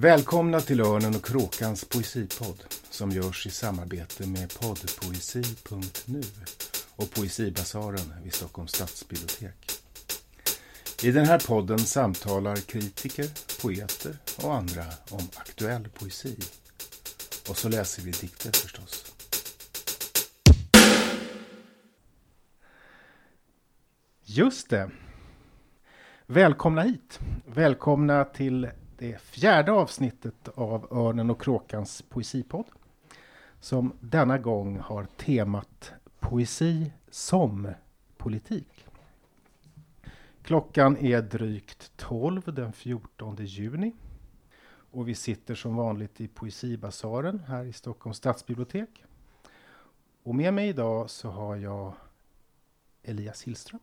Välkomna till Örnen och Kråkans poesipodd som görs i samarbete med poddpoesi.nu och Poesibasaren vid Stockholms stadsbibliotek. I den här podden samtalar kritiker, poeter och andra om aktuell poesi. Och så läser vi dikter förstås. Just det. Välkomna hit. Välkomna till det fjärde avsnittet av Örnen och Kråkans poesipodd. Som denna gång har temat Poesi som politik. Klockan är drygt 12 den 14 juni. Och vi sitter som vanligt i Poesibasaren här i Stockholms stadsbibliotek. Och med mig idag så har jag Elias Hillström.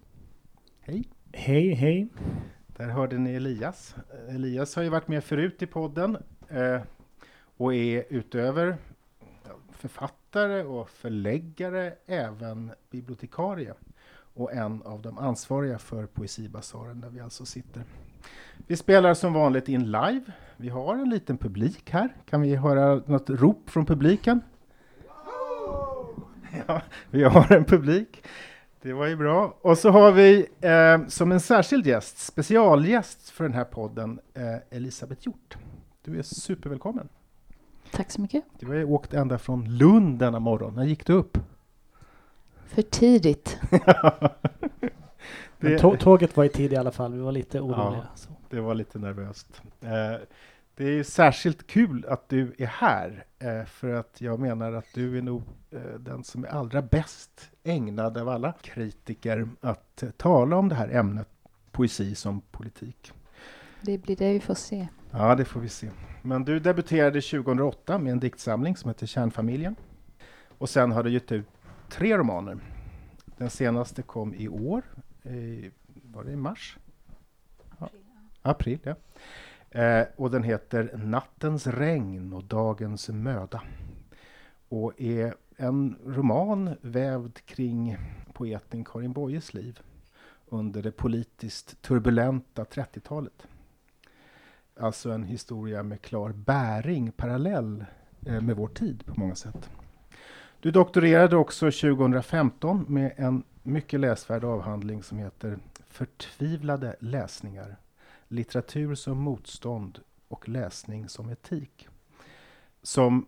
Hej! Hej, hej! Där hörde ni Elias. Elias har ju varit med förut i podden eh, och är utöver författare och förläggare även bibliotekarie och en av de ansvariga för Poesibasaren där vi alltså sitter. Vi spelar som vanligt in live. Vi har en liten publik här. Kan vi höra något rop från publiken? Ja, vi har en publik. Det var ju bra. Och så har vi eh, som en särskild gäst, specialgäst för den här podden, eh, Elisabeth Hjort. Du är supervälkommen. Tack så mycket. Du har ju åkt ända från Lund denna morgon. När gick du upp? För tidigt. det, tåget var i tid i alla fall. Vi var lite oroliga. Ja, det var lite nervöst. Eh, det är särskilt kul att du är här, eh, för att jag menar att du är nog eh, den som är allra bäst ägnad av alla kritiker att tala om det här ämnet, poesi som politik. Det blir det vi får se. Ja, det får vi se. Men du debuterade 2008 med en diktsamling som heter Kärnfamiljen. Och sen har du gett ut tre romaner. Den senaste kom i år, i, var det i mars? Ja. April, ja. Eh, och den heter Nattens regn och dagens möda. Och är en roman vävd kring poeten Karin Boyes liv under det politiskt turbulenta 30-talet. Alltså en historia med klar bäring, parallell eh, med vår tid på många sätt. Du doktorerade också 2015 med en mycket läsvärd avhandling som heter Förtvivlade läsningar litteratur som motstånd och läsning som etik. Som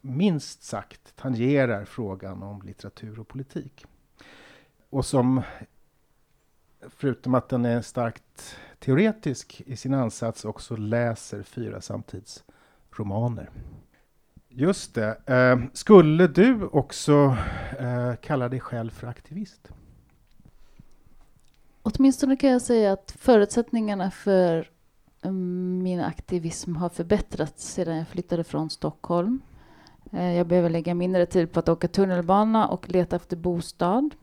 minst sagt tangerar frågan om litteratur och politik. Och som, förutom att den är starkt teoretisk i sin ansats, också läser fyra samtidsromaner. Just det. Eh, skulle du också eh, kalla dig själv för aktivist? Åtminstone kan jag säga att förutsättningarna för mm, min aktivism har förbättrats sedan jag flyttade från Stockholm. Eh, jag behöver lägga mindre tid på att åka tunnelbana och leta efter bostad.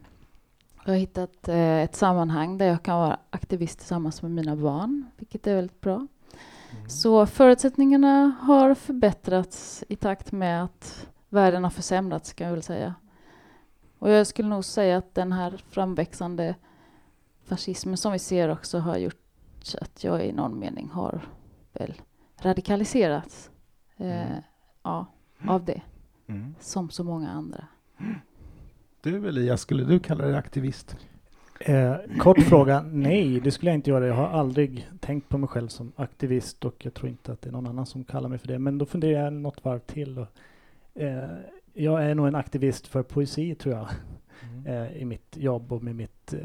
Jag har hittat eh, ett sammanhang där jag kan vara aktivist tillsammans med mina barn, vilket är väldigt bra. Mm. Så förutsättningarna har förbättrats i takt med att världen har försämrats, kan jag väl säga. Och jag skulle nog säga att den här framväxande fascismen som vi ser också har gjort att jag i någon mening har väl radikaliserats eh, mm. ja, av det. Mm. Som så många andra. Du Elias, skulle du kalla dig aktivist? Eh, kort fråga, nej det skulle jag inte göra. Jag har aldrig tänkt på mig själv som aktivist och jag tror inte att det är någon annan som kallar mig för det. Men då funderar jag något varv till. Och, eh, jag är nog en aktivist för poesi tror jag. Mm. Eh, I mitt jobb och med mitt, eh,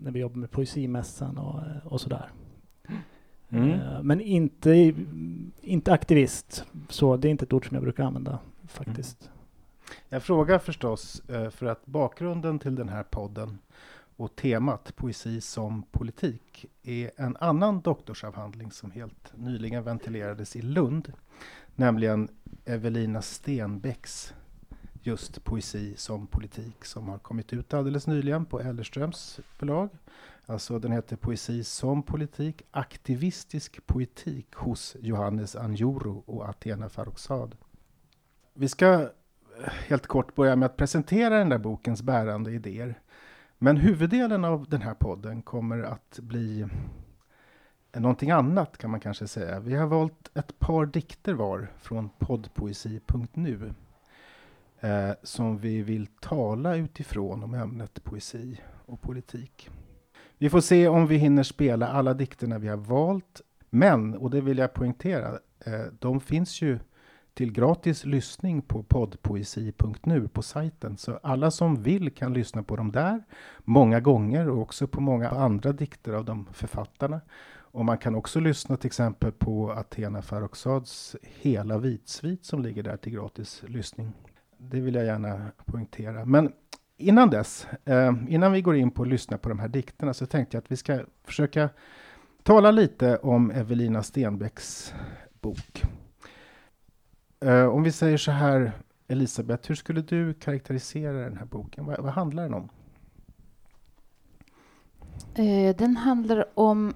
när vi jobbar med poesimässan och, eh, och sådär. Mm. Eh, men inte, inte aktivist, så det är inte ett ord som jag brukar använda faktiskt. Mm. Jag frågar förstås för att bakgrunden till den här podden och temat poesi som politik är en annan doktorsavhandling som helt nyligen ventilerades i Lund, nämligen Evelina Stenbecks just poesi som politik som har kommit ut alldeles nyligen på Ellerströms förlag. Alltså den heter Poesi som politik, aktivistisk poetik hos Johannes Anjuru och Athena Farrokhzad. Vi ska eh, helt kort börja med att presentera den där bokens bärande idéer. Men huvuddelen av den här podden kommer att bli någonting annat kan man kanske säga. Vi har valt ett par dikter var från poddpoesi.nu eh, som vi vill tala utifrån om ämnet poesi och politik. Vi får se om vi hinner spela alla dikterna vi har valt. Men, och det vill jag poängtera, eh, de finns ju till gratis lyssning på poddpoesi.nu på sajten. Så alla som vill kan lyssna på dem där många gånger och också på många andra dikter av de författarna. Och man kan också lyssna till exempel på Athena Farrokhzads hela vitsvit som ligger där till gratis lyssning. Det vill jag gärna poängtera. Men innan dess, eh, innan vi går in på att lyssna på de här dikterna så tänkte jag att vi ska försöka tala lite om Evelina Stenbecks bok. Eh, om vi säger så här, Elisabeth, hur skulle du karaktärisera den här boken? Vad, vad handlar den om? Eh, den handlar om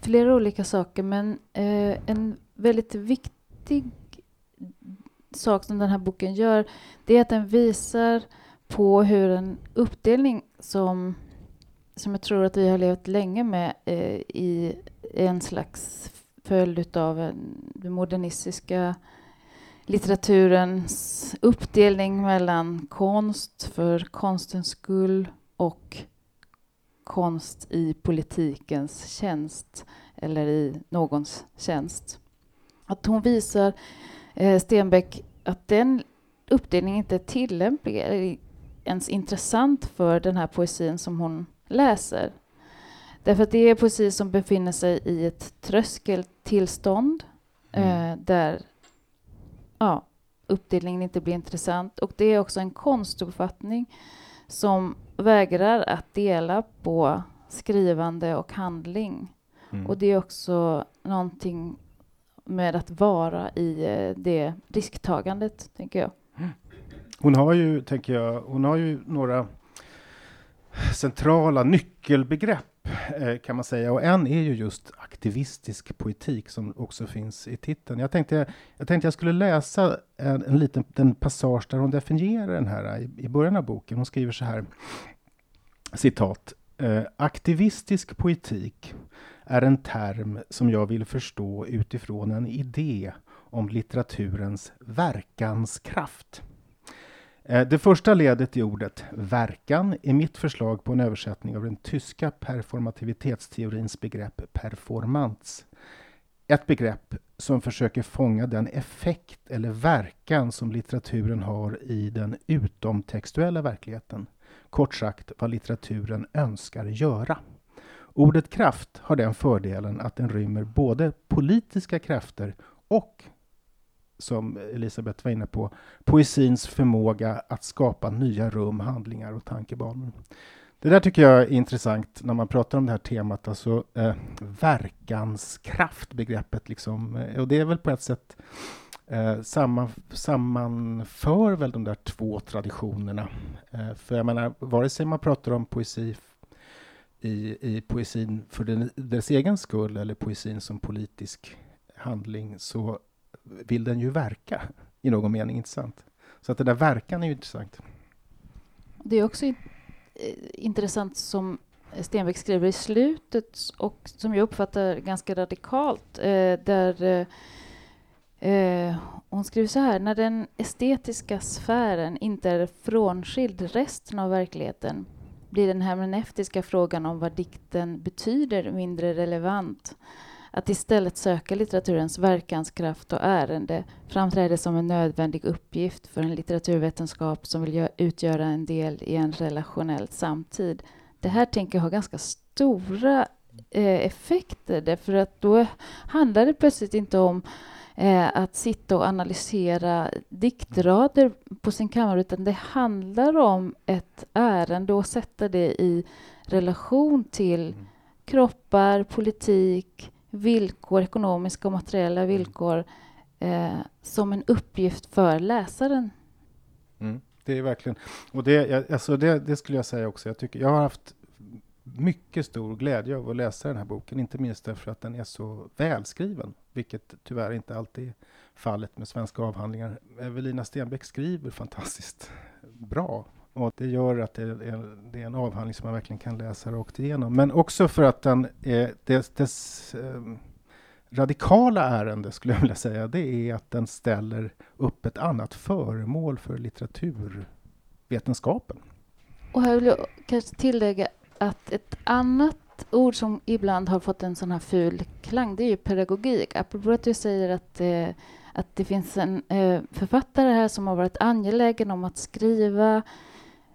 flera olika saker, men en väldigt viktig sak som den här boken gör, det är att den visar på hur en uppdelning som, som jag tror att vi har levt länge med eh, i en slags följd av den modernistiska litteraturens uppdelning mellan konst för konstens skull och konst i politikens tjänst eller i någons tjänst. Att hon visar, Stenbeck, att den uppdelningen inte är tillämplig eller ens intressant för den här poesin som hon läser. Därför att det är poesi som befinner sig i ett tröskeltillstånd mm. eh, där ja, uppdelningen inte blir intressant. Och det är också en konstuppfattning som vägrar att dela på skrivande och handling. Mm. Och det är också någonting med att vara i eh, det risktagandet, tänker jag. Hon har ju, tänker jag, hon har ju några centrala nyckelbegrepp eh, kan man säga. Och en är ju just aktivistisk poetik som också finns i titeln. Jag tänkte jag, tänkte jag skulle läsa en, en liten den passage där hon definierar den här i, i början av boken. Hon skriver så här, citat. Eh, aktivistisk poetik är en term som jag vill förstå utifrån en idé om litteraturens verkanskraft. Eh, det första ledet i ordet verkan är mitt förslag på en översättning av den tyska performativitetsteorins begrepp performance. Ett begrepp som försöker fånga den effekt eller verkan som litteraturen har i den utomtextuella verkligheten. Kort sagt vad litteraturen önskar göra. Ordet kraft har den fördelen att den rymmer både politiska krafter och som Elisabeth var inne på, poesins förmåga att skapa nya rum, handlingar och tankebanor. Det där tycker jag är intressant när man pratar om det här temat, alltså eh, verkanskraft, begreppet liksom. Och det är väl på ett sätt eh, samman, sammanför väl de där två traditionerna. Eh, för jag menar, vare sig man pratar om poesi i, i poesin för den, dess egen skull eller poesin som politisk handling så vill den ju verka i någon mening, inte sant? Så att den där verkan är ju intressant. Det är också eh, intressant som Stenbeck skriver i slutet och som jag uppfattar ganska radikalt, eh, där eh, hon skriver så här, när den estetiska sfären inte är frånskild resten av verkligheten blir den hermeneutiska frågan om vad dikten betyder mindre relevant. Att istället söka litteraturens verkanskraft och ärende framträder som en nödvändig uppgift för en litteraturvetenskap som vill utgöra en del i en relationell samtid. Det här tänker jag har ganska stora eh, effekter därför att då handlar det plötsligt inte om att sitta och analysera diktrader på sin kammare utan det handlar om ett ärende och sätta det i relation till mm. kroppar, politik, villkor, ekonomiska och materiella mm. villkor eh, som en uppgift för läsaren. Mm, det är verkligen, och det, alltså det, det, skulle jag säga också. Jag, tycker, jag har haft mycket stor glädje av att läsa den här boken, inte minst därför att den är så välskriven, vilket tyvärr inte alltid är fallet med svenska avhandlingar. Evelina Stenbeck skriver fantastiskt bra och det gör att det är, det är, en avhandling som man verkligen kan läsa rakt igenom. Men också för att den är, dess, dess eh, radikala ärende, skulle jag vilja säga, det är att den ställer upp ett annat föremål för litteraturvetenskapen. Och här vill jag kanske tillägga att ett annat ord som ibland har fått en sån här ful klang, det är ju pedagogik. Apropå att du säger att, eh, att det finns en eh, författare här som har varit angelägen om att skriva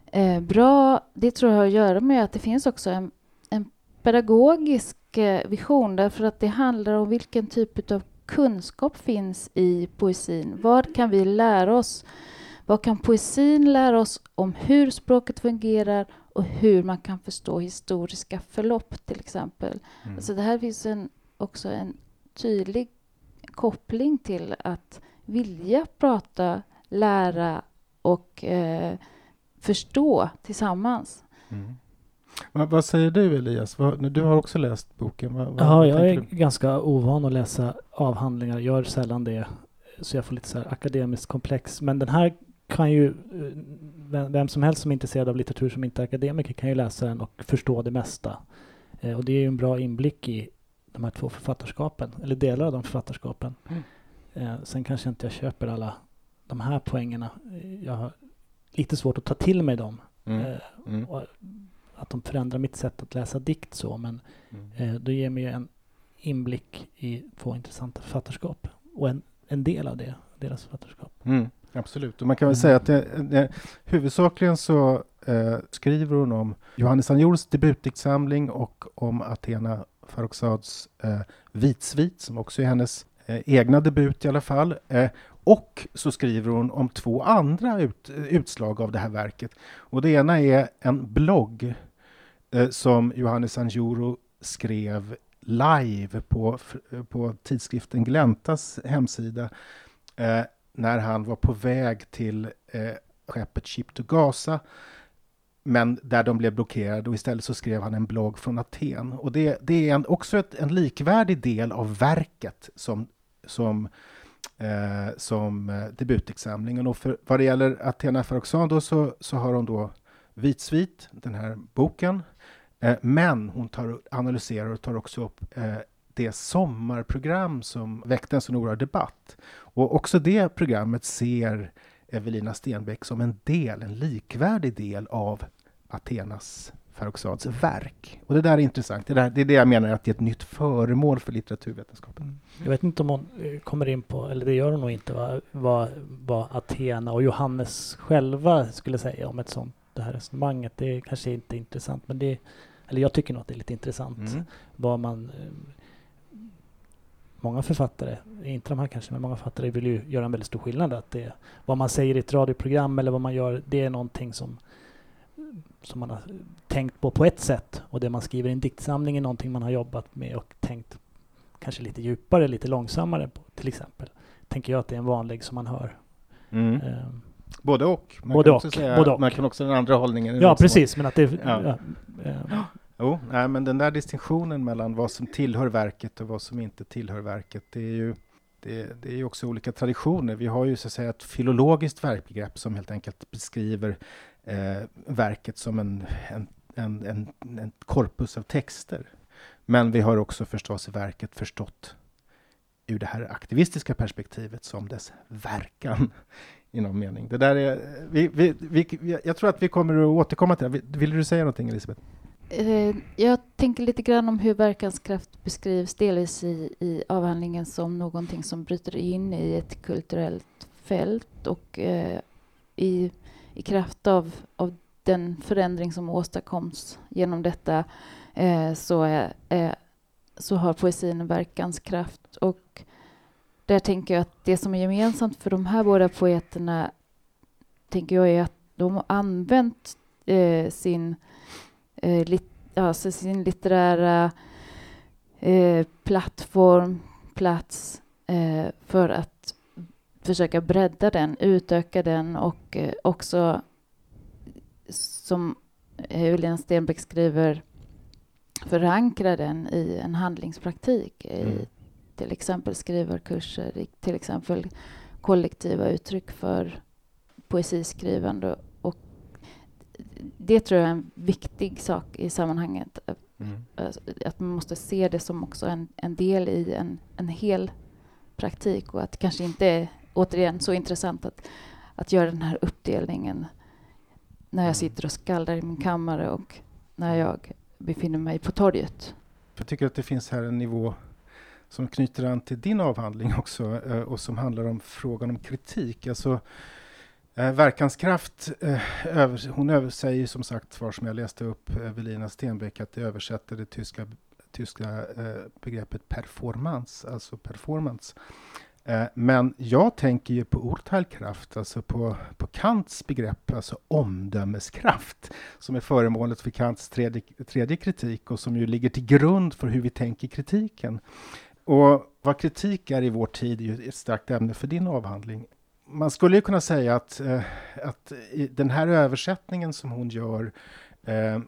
eh, bra. Det tror jag har att göra med att det finns också en, en pedagogisk eh, vision, därför att det handlar om vilken typ av kunskap finns i poesin. Vad kan vi lära oss? Vad kan poesin lära oss om hur språket fungerar och hur man kan förstå historiska förlopp till exempel. Mm. Så det här finns en, också en tydlig koppling till att vilja prata, lära och eh, förstå tillsammans. Mm. Vad, vad, säger du Elias? Vad, du har också läst boken. Vad, ja, jag är du? ganska ovan att läsa avhandlingar. Jag gör sällan det. Så jag får lite så akademiskt komplex. Men den här kan ju eh, vem som helst som är intresserad av litteratur som inte är akademiker kan ju läsa den och förstå det mesta. Eh, och det är ju en bra inblick i de här två författarskapen, eller delar av de författarskapen. Mm. Eh, sen kanske inte jag köper alla de här poängerna. Jag har lite svårt att ta till mig dem. Mm. Mm. att de förändrar mitt sätt att läsa dikt så, men mm. det ger mig en inblick i två intressanta författarskap och en, en del av det, deras författarskap. Mm. Absolut, och man kan väl mm. säga att det, det, huvudsakligen så eh, skriver hon om Johannes Anjors debutdiktsamling och om Athena Farrokhzads eh, Vitsvit, som också är hennes eh, egna debut i alla fall. Eh, och så skriver hon om två andra ut, utslag av det här verket. Och det ena är en blogg eh, som Johannes Anjuro skrev live på, eh, på tidskriften Gläntas hemsida eh, när han var på väg till eh, skeppet Ship to Gaza men där de blev blockerade och istället så skrev han en blogg från Aten. Och det, det är en, också ett, en likvärdig del av verket som, som, eh, som eh, debutexamlingen. Och för, vad det gäller Athena Farrokhzad så, så har hon då Vitsvit, den här boken, eh, men hon tar, analyserar och tar också upp eh, det sommarprogram som väckte en så oerhörd debatt. Och också det programmet ser Evelina Stenbeck som en del, en likvärdig del av Athenas Farrokhzads verk. Och det där är intressant. Det, där, det är det jag menar att det är ett nytt föremål för litteraturvetenskapen. Mm. Jag vet inte om hon eh, kommer in på, eller det gör hon nog inte, vad, vad, vad Athena och Johannes själva skulle säga om ett sånt, det här resonemanget. Det är kanske inte är intressant, men det, eller jag tycker nog att det är lite intressant mm. vad man eh, många författare, inte de här kanske, men många författare vill ju göra en väldigt stor skillnad. Att det, vad man säger i ett radioprogram eller vad man gör, det är någonting som, som man har tänkt på på ett sätt och det man skriver i en diktsamling är någonting man har jobbat med och tänkt kanske lite djupare, lite långsammare på, till exempel. Tänker jag att det är en vanlig som man hör. Mm. Um, både och. Man både kan och. Säga, både och. Man kan också den andra hållningen. Ja, precis. Men att det... Ja. Ja, ja. Jo, nej, men den där distinktionen mellan vad som tillhör verket och vad som inte tillhör verket, det är ju det, det är också olika traditioner. Vi har ju så att säga ett filologiskt verkbegrepp som helt enkelt beskriver eh, verket som en, en, en, en, en korpus av texter. Men vi har också förstås verket förstått ur det här aktivistiska perspektivet som dess verkan i någon mening. Det där är, vi, vi, vi, jag tror att vi kommer att återkomma till det. Vill du säga någonting, Elisabeth? Eh, jag tänker lite grann om hur verkanskraft beskrivs delvis i, i avhandlingen som någonting som bryter in i ett kulturellt fält och eh, i, i kraft av, av den förändring som åstadkoms genom detta eh, så, eh, så har poesin en verkanskraft. Och där tänker jag att det som är gemensamt för de här båda poeterna tänker jag är att de har använt eh, sin eh, lit, alltså sin litterära eh, plattform, plats eh, för att försöka bredda den, utöka den och eh, också som Helena Stenbeck skriver förankra den i en handlingspraktik i mm. till exempel skrivarkurser, i till exempel kollektiva uttryck för poesiskrivande det tror jag är en viktig sak i sammanhanget. Mm. Att man måste se det som också en, en del i en, en hel praktik och att det kanske inte är, återigen, så intressant att, att göra den här uppdelningen när jag mm. sitter och skaldar i min kammare och när jag befinner mig på torget. Jag tycker att det finns här en nivå som knyter an till din avhandling också eh, och som handlar om frågan om kritik. Alltså, eh, verkanskraft, eh, över, hon översäger som sagt var som jag läste upp eh, Evelina Stenbeck att det översätter det tyska, tyska eh, begreppet performance, alltså performance. Eh, men jag tänker ju på Urteilkraft, alltså på, på Kants begrepp, alltså omdömeskraft, som är föremålet för Kants tredje, tredje kritik och som ju ligger till grund för hur vi tänker kritiken. Och vad kritik är i vår tid är ju ett starkt ämne för din avhandling. Man skulle ju kunna säga att, eh, att den här översättningen som hon gör eh, eh,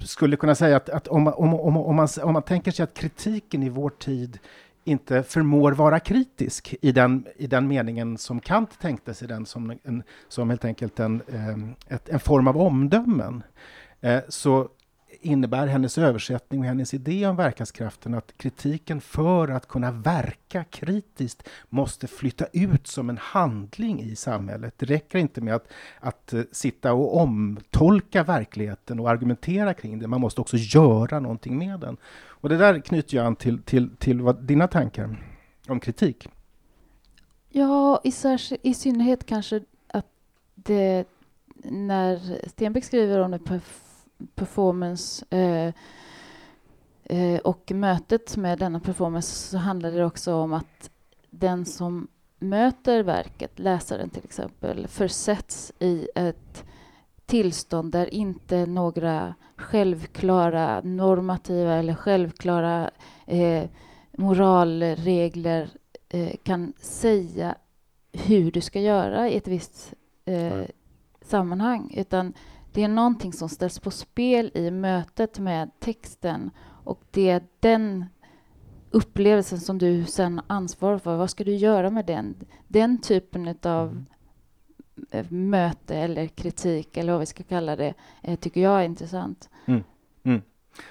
skulle kunna säga att, att om, om, om, om, man, om man tänker sig att kritiken i vår tid inte förmår vara kritisk i den, i den meningen som Kant tänkte sig den som, en, som helt enkelt en, eh, ett, en form av omdömen, eh, så innebär hennes översättning och hennes idé om verkanskraften att kritiken för att kunna verka kritiskt måste flytta ut som en handling i samhället. Det räcker inte med att, att eh, sitta och omtolka verkligheten och argumentera kring det. Man måste också göra någonting med den. Och det där knyter jag an till, till, till vad, dina tankar om kritik. Ja, i, i synnerhet kanske att det när Stenbeck skriver om det performance eh, eh, och mötet med denna performance så handlar det också om att den som möter verket, läsaren till exempel, försätts i ett tillstånd där inte några självklara normativa eller självklara eh, moralregler eh, kan säga hur du ska göra i ett visst eh, sammanhang, utan det är någonting som ställs på spel i mötet med texten och det är den upplevelsen som du sen ansvarar för. Vad ska du göra med den? Den typen av mm. Eh, möte eller kritik eller vad vi ska kalla det eh, tycker jag är intressant. Mm.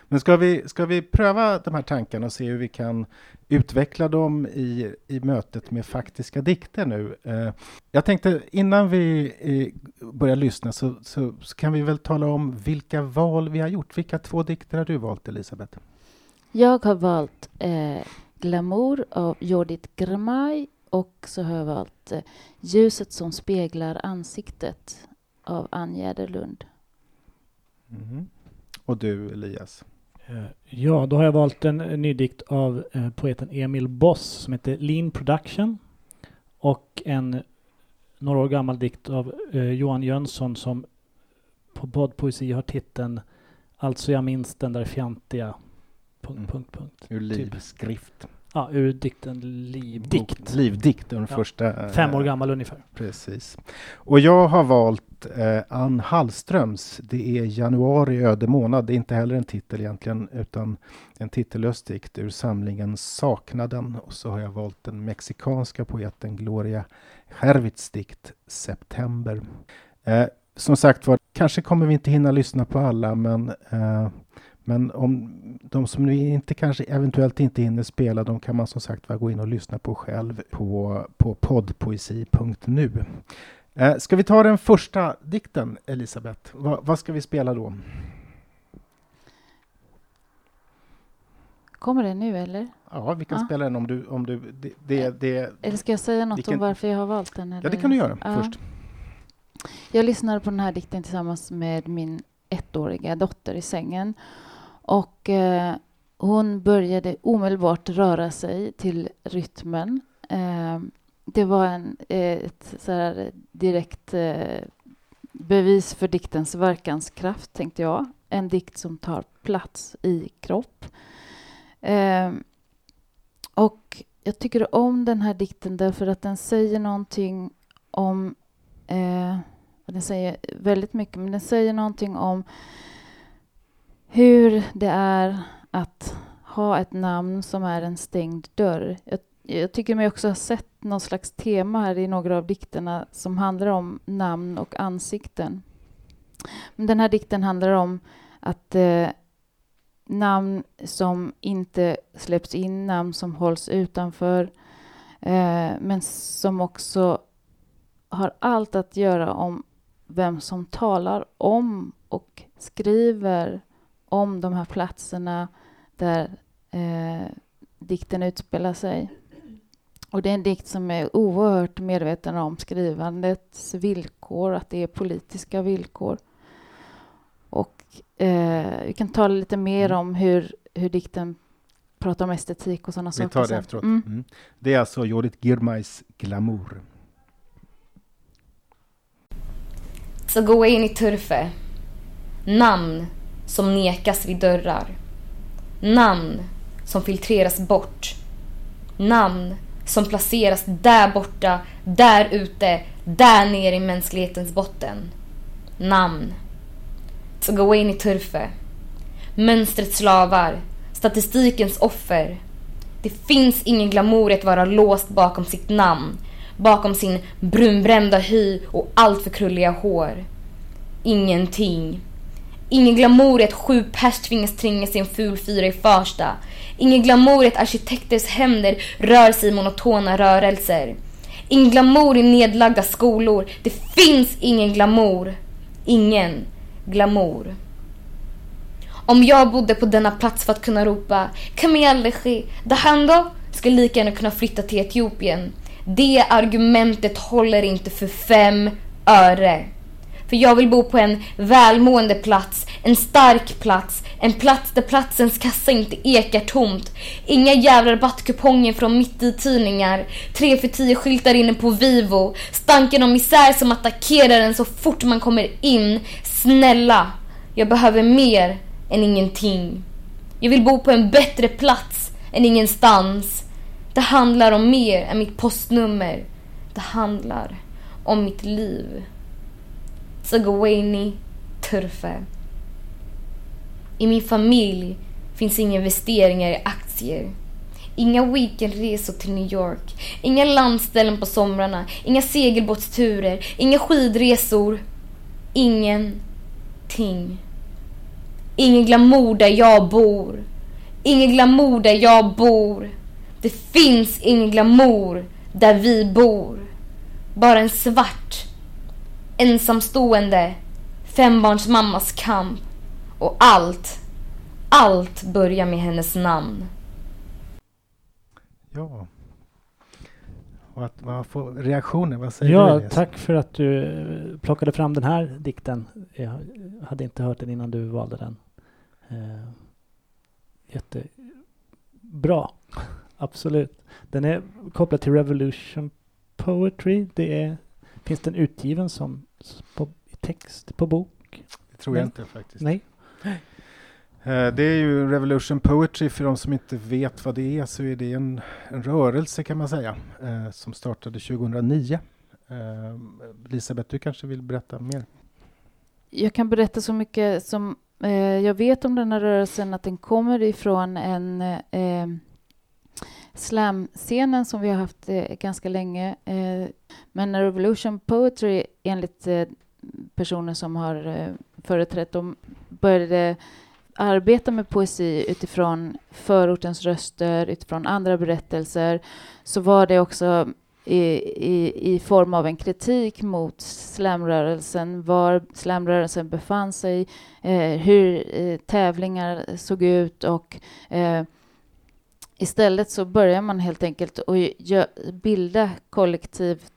Men ska vi, ska vi pröva de här tankarna och se hur vi kan utveckla dem i, i mötet med faktiska dikter nu? Eh, jag tänkte innan vi eh, börjar lyssna så, så, så, kan vi väl tala om vilka val vi har gjort. Vilka två dikter har du valt, Elisabeth? Jag har valt eh, Glamour av Judith Gramaj och så har jag valt eh, Ljuset som speglar ansiktet av Ann Jäderlund. Mm. Och du, Elias? Eh, ja, då har jag valt en ny dikt av eh, poeten Emil Boss som heter Lean Production och en några år gammal dikt av eh, Johan Jönsson som på poddpoesi har titeln Alltså jag minns den där fjantiga... Punkt, mm. punkt, punkt. Ur typ. Ja, ur dikten Livdikt. Livdikt, den ja. första. Fem år gammal ungefär. Precis. Och jag har valt eh, Ann Hallströms Det är januari öde månad. Det är inte heller en titel egentligen, utan en titellös dikt ur samlingen Saknaden. Och så har jag valt den mexikanska poeten Gloria Gervits dikt September. Eh, som sagt var, kanske kommer vi inte hinna lyssna på alla, men eh, men om de som nu inte kanske eventuellt inte hinner spela, de kan man som sagt gå in och lyssna på själv på, på poddpoesi.nu. Eh, ska vi ta den första dikten, Elisabeth? Va, vad ska vi spela då? Kommer det nu eller? Ja, vi kan ja. spela den om du... Om du det, det, det, eller ska jag säga något vilken... om varför jag har valt den? Eller? Ja, det kan du göra ja. först. Jag lyssnade på den här dikten tillsammans med min ettåriga dotter i sängen och eh, hon började omedelbart röra sig till rytmen. Eh, det var en, eh, ett så direkt eh, bevis för diktens verkanskraft, tänkte jag. En dikt som tar plats i kropp. Eh, och jag tycker om den här dikten därför att den säger någonting om... Eh, den säger väldigt mycket, men den säger någonting om hur det är att ha ett namn som är en stängd dörr. Jag, jag tycker mig också ha sett någon slags tema här i några av dikterna som handlar om namn och ansikten. Men den här dikten handlar om att eh, namn som inte släpps in, namn som hålls utanför, eh, men som också har allt att göra om vem som talar om och skriver om de här platserna där eh, dikten utspelar sig. Och det är en dikt som är oerhört medveten om skrivandets villkor, att det är politiska villkor. Och eh, vi kan tala lite mer Mm. om hur, hur dikten pratar om estetik och sådana Vi saker. tar det sen. efteråt. Mm. Mm. Det är alltså Judith Girmais Glamour. Så gå in i Turfe. Namn som nekas vid dörrar. Namn som filtreras bort. Namn som placeras där borta, där ute, där nere i mänsklighetens botten. Namn. Så gå in i Turfe. Mönstrets slavar. Statistikens offer. Det finns ingen glamour i att vara låst bakom sitt namn. Bakom sin brunbrända hy och allt för krulliga hår. Ingenting. Ingen glamour i att sju pers tvingas tränga sig en ful fyra i Farsta. Ingen glamour i att arkitekters händer rör sig i monotona rörelser. Ingen glamour i nedlagda skolor. Det finns ingen glamour. Ingen glamour. Om jag bodde på denna plats för att kunna ropa Kamelechi, Dahando skulle lika gärna kunna flytta till Etiopien. Det argumentet håller inte för fem öre. För jag vill bo på en välmående plats, en stark plats, en plats där platsens kassa inte ekar tomt. Inga jävla rabattkuponger från mitt i tidningar, tre för tio skyltar inne på Vivo, stanken av misär som attackerar en så fort man kommer in. Snälla, jag behöver mer än ingenting. Jag vill bo på en bättre plats än ingenstans. Det handlar om mer än mitt postnummer. Det handlar om mitt liv. Sagawani Turfe. I min familj finns inga investeringar i aktier. Inga weekendresor till New York. Inga landställen på somrarna. Inga segelbåtsturer. Inga skidresor. Ingenting. Ingen glamour där jag bor. Ingen glamour där jag bor. Det finns ingen glamour där vi bor. Bara en svart, ensamstående fembarnsmammas kamp. Och allt, allt börjar med hennes namn. Ja. Vad, vad får reaktioner? Vad säger Ja, du? Elias? tack för att du eh, plockade fram den här dikten. Jag hade inte hört den innan du valde den. Eh, jättebra, absolut. Den är kopplad till Revolution Poetry. Det är, finns den utgiven som på, text på bok? Det tror jag Nej. inte faktiskt. Nej. Eh, Det är ju Revolution Poetry, för de som inte vet vad det är så är det en, en rörelse kan man säga, eh, som startade 2009. Eh, Elisabeth, du kanske vill berätta mer? Jag kan berätta så mycket som eh, jag vet om den här rörelsen, att den kommer ifrån en eh, slamscenen som vi har haft eh, ganska länge. Eh, men Revolution Poetry, enligt eh, personer som har eh, företrätt dem, började arbeta med poesi utifrån förortens röster, utifrån andra berättelser, så var det också i, i, i form av en kritik mot slamrörelsen, var slamrörelsen befann sig, eh, hur eh, tävlingar såg ut och eh, istället så börjar man helt enkelt att bilda kollektivt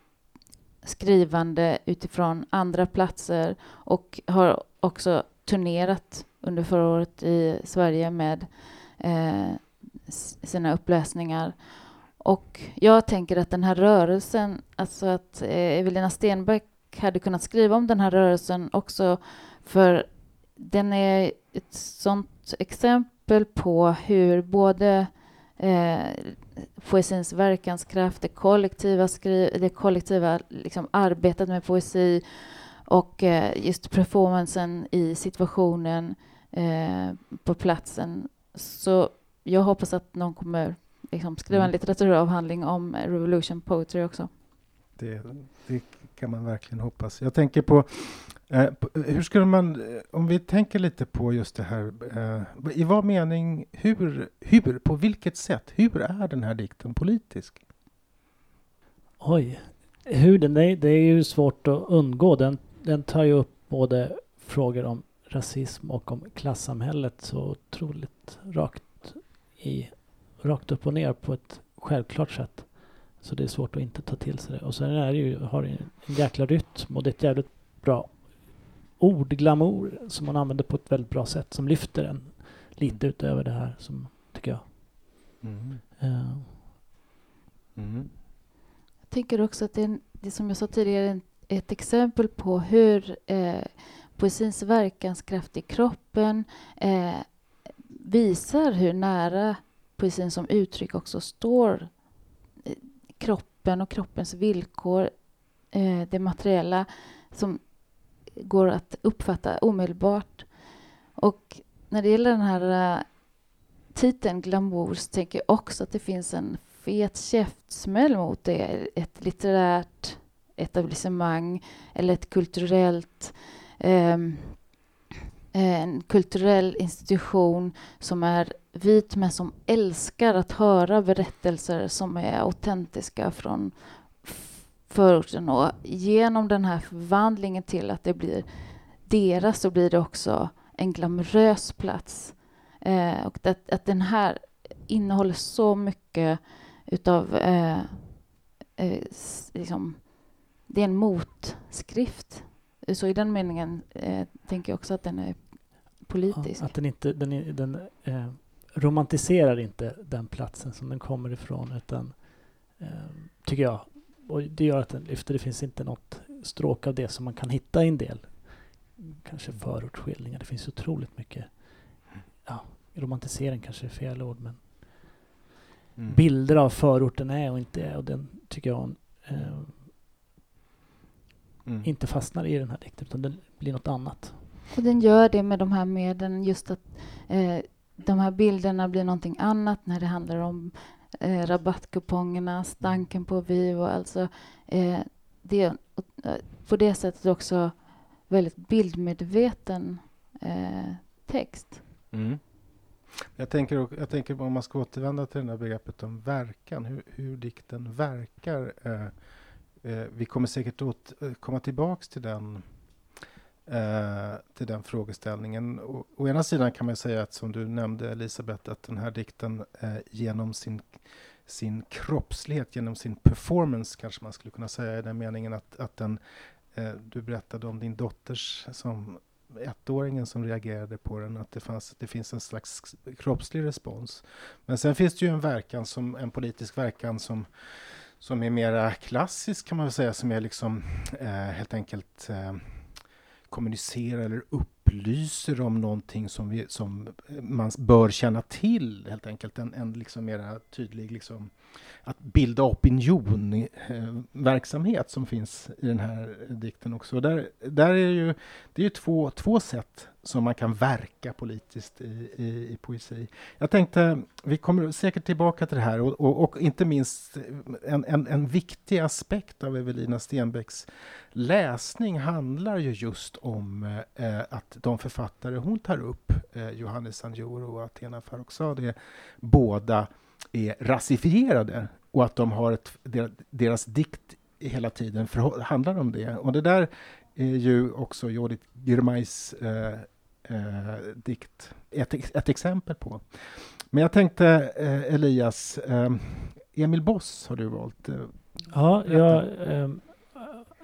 skrivande utifrån andra platser och har också turnerat under förra året i Sverige med eh, sina uppläsningar. Och jag tänker att den här rörelsen, alltså att eh, Evelina Stenbeck hade kunnat skriva om den här rörelsen också, för den är ett sånt exempel på hur både eh, poesins verkanskraft, det kollektiva, skri- det kollektiva liksom, arbetet med poesi och eh, just performancen i situationen eh, på platsen. Så jag hoppas att någon kommer liksom, skriva en Mm. litteraturavhandling om Revolution Poetry också. Det, det kan man verkligen hoppas. Jag tänker på, eh, hur skulle man, om vi tänker lite på just det här, eh, i vad mening, hur, hur, på vilket sätt, hur är den här dikten politisk? Oj, hur den det är ju svårt att undgå. Den, den tar ju upp både frågor om rasism och om klassamhället så otroligt rakt, i, rakt upp och ner på ett självklart sätt. Så det är svårt att inte ta till sig det. Och sen är det ju, har det en jäkla rytm och det är ett jävligt bra ord, glamour, som man använder på ett väldigt bra sätt som lyfter en lite utöver det här som, tycker jag. Mm. Uh. Mm. Jag tycker också att det, är, det som jag sa tidigare, ett exempel på hur eh, poesins verkanskraft i kroppen eh, visar hur nära poesin som uttryck också står eh, kroppen och kroppens villkor, eh, det materiella som går att uppfatta omedelbart. Och när det gäller den här eh, titeln glamour så tänker jag också att det finns en fet käftsmäll mot det. Ett litterärt etablissemang eller ett kulturellt um, en kulturell institution som är vit men som älskar att höra berättelser som är autentiska från förorten och genom den här förvandlingen till att det blir deras så blir det också en glamorös plats. Eh, och att, att den här innehåller så mycket utav eh, eh, liksom, det är en motskrift så i den meningen eh, tänker jag också att den är politisk. Ja, att den inte den, den eh, romantiserar inte den platsen som den kommer ifrån utan eh, tycker jag. Och det gör att den lyfter. Det finns inte något stråk av det som man kan hitta i en del kanske förortsskildringar. Det finns otroligt mycket ja, romantisering kanske är fel ord men mm. bilder av förorten är och inte är och den tycker jag eh, mm. inte fastnar i den här dikten utan den blir något annat. Och den gör det med de här medlen, just att eh, de här bilderna blir någonting annat när det handlar om eh, rabattkupongerna, stanken på Vivo, alltså eh, det, eh, på det sättet också väldigt bildmedveten eh, text. Mm. Jag tänker, jag tänker om man ska återvända till det här begreppet om verkan, hur, hur dikten verkar. Eh, Eh, vi kommer säkert att eh, komma tillbaks till den, eh, till den frågeställningen. Å, å, ena sidan kan man säga att, som du nämnde Elisabeth, att den här dikten eh, genom sin, sin kroppslighet, genom sin performance, kanske man skulle kunna säga i den meningen att, att den, eh, du berättade om din dotters som ettåringen som reagerade på den, att det, fanns, det finns en slags kroppslig respons. Men sen finns det ju en verkan, som, en politisk verkan som som är mera klassisk kan man väl säga, som är liksom eh, helt enkelt eh, kommunicerar eller upplyser om någonting som, vi, som eh, man bör känna till, helt enkelt. En, en liksom mera tydlig liksom, att bilda opinionverksamhet som finns i den här dikten också. Där, där är ju, det är ju två, två sätt som man kan verka politiskt i, i, i poesi. Jag tänkte, vi kommer säkert tillbaka till det här och, och, och inte minst en, en, en, viktig aspekt av Evelina Stenbecks läsning handlar ju just om eh, att de författare hon tar upp, eh, Johannes Sanjuro och Athena Farrokhzadeh, båda är rasifierade och att de har ett, deras dikt hela tiden för, handlar om det. Och det där är ju också Judith Girmais eh, eh, dikt ett, ett exempel på. Men jag tänkte eh, Elias, eh, Emil Boss har du valt. Eh, ja, jag, ehm,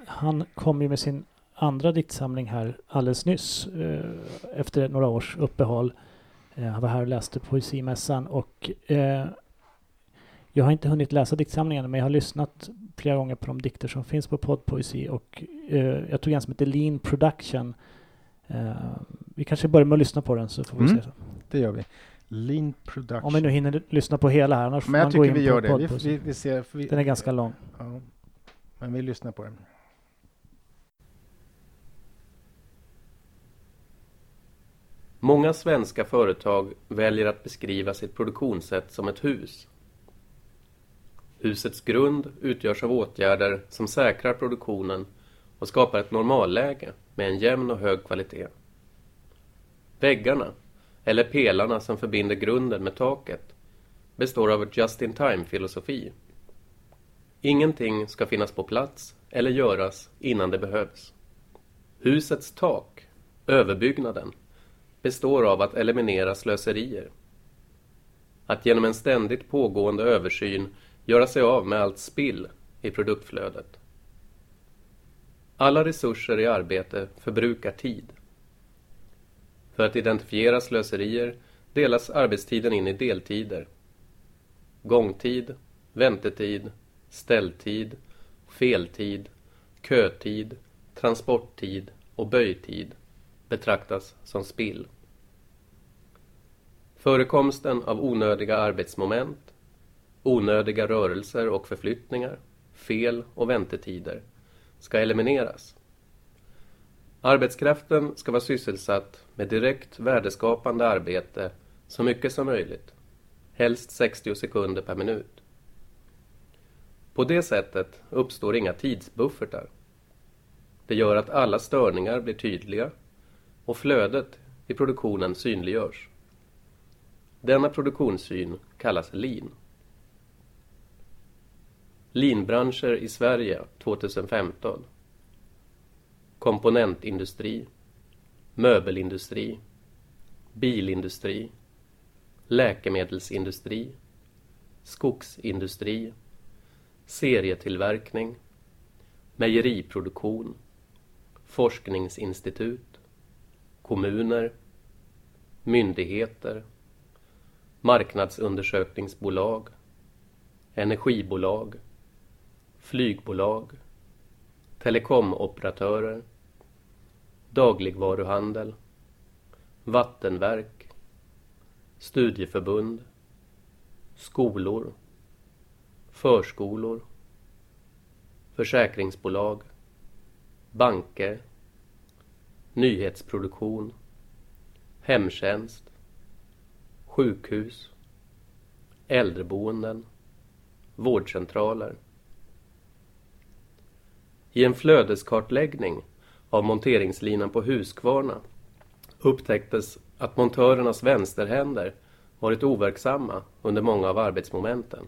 han kom ju med sin andra diktsamling här alldeles nyss eh, efter några års uppehåll. han var här och läste poesimässan och jag har inte hunnit läsa diktsamlingen men jag har lyssnat flera gånger på de dikter som finns på poddpoesi och eh, jag tog en som heter Lean Production. Eh, vi kanske börjar med att lyssna på den så får vi mm. se. Så. Det gör vi. Lean Production. Om vi nu hinner lyssna på hela här annars Men jag tycker vi gör det. Vi, vi, vi ser, vi, den är ganska lång. Ja. Men vi lyssnar på den. Många svenska företag väljer att beskriva sitt produktionssätt som ett hus. Husets grund utgörs av åtgärder som säkrar produktionen och skapar ett normalläge med en jämn och hög kvalitet. Väggarna, eller pelarna som förbinder grunden med taket, består av just-in-time-filosofi. Ingenting ska finnas på plats eller göras innan det behövs. Husets tak, överbyggnaden, består av att eliminera slöserier. Att genom en ständigt pågående översyn göra sig av med allt spill i produktflödet. Alla resurser i arbete förbrukar tid. För att identifiera slöserier delas arbetstiden in i deltider. Gångtid, väntetid, ställtid, feltid, kötid, transporttid och böjtid betraktas som spill. Förekomsten av onödiga arbetsmoment, onödiga rörelser och förflyttningar, fel och väntetider ska elimineras. Arbetskraften ska vara sysselsatt med direkt värdeskapande arbete så mycket som möjligt, helst 60 sekunder per minut. På det sättet uppstår inga tidsbuffertar. Det gör att alla störningar blir tydliga och flödet i produktionen synliggörs. Denna produktionssyn kallas lean. Linbranscher i Sverige 2015 Komponentindustri. Möbelindustri. Bilindustri. Läkemedelsindustri. Skogsindustri. Serietillverkning. Mejeriproduktion. Forskningsinstitut. Kommuner. Myndigheter. Marknadsundersökningsbolag. Energibolag flygbolag, telekomoperatörer, dagligvaruhandel, vattenverk, studieförbund, skolor, förskolor, försäkringsbolag, banker, nyhetsproduktion, hemtjänst, sjukhus, äldreboenden, vårdcentraler, i en flödeskartläggning av monteringslinan på Huskvarna upptäcktes att montörernas vänsterhänder varit overksamma under många av arbetsmomenten.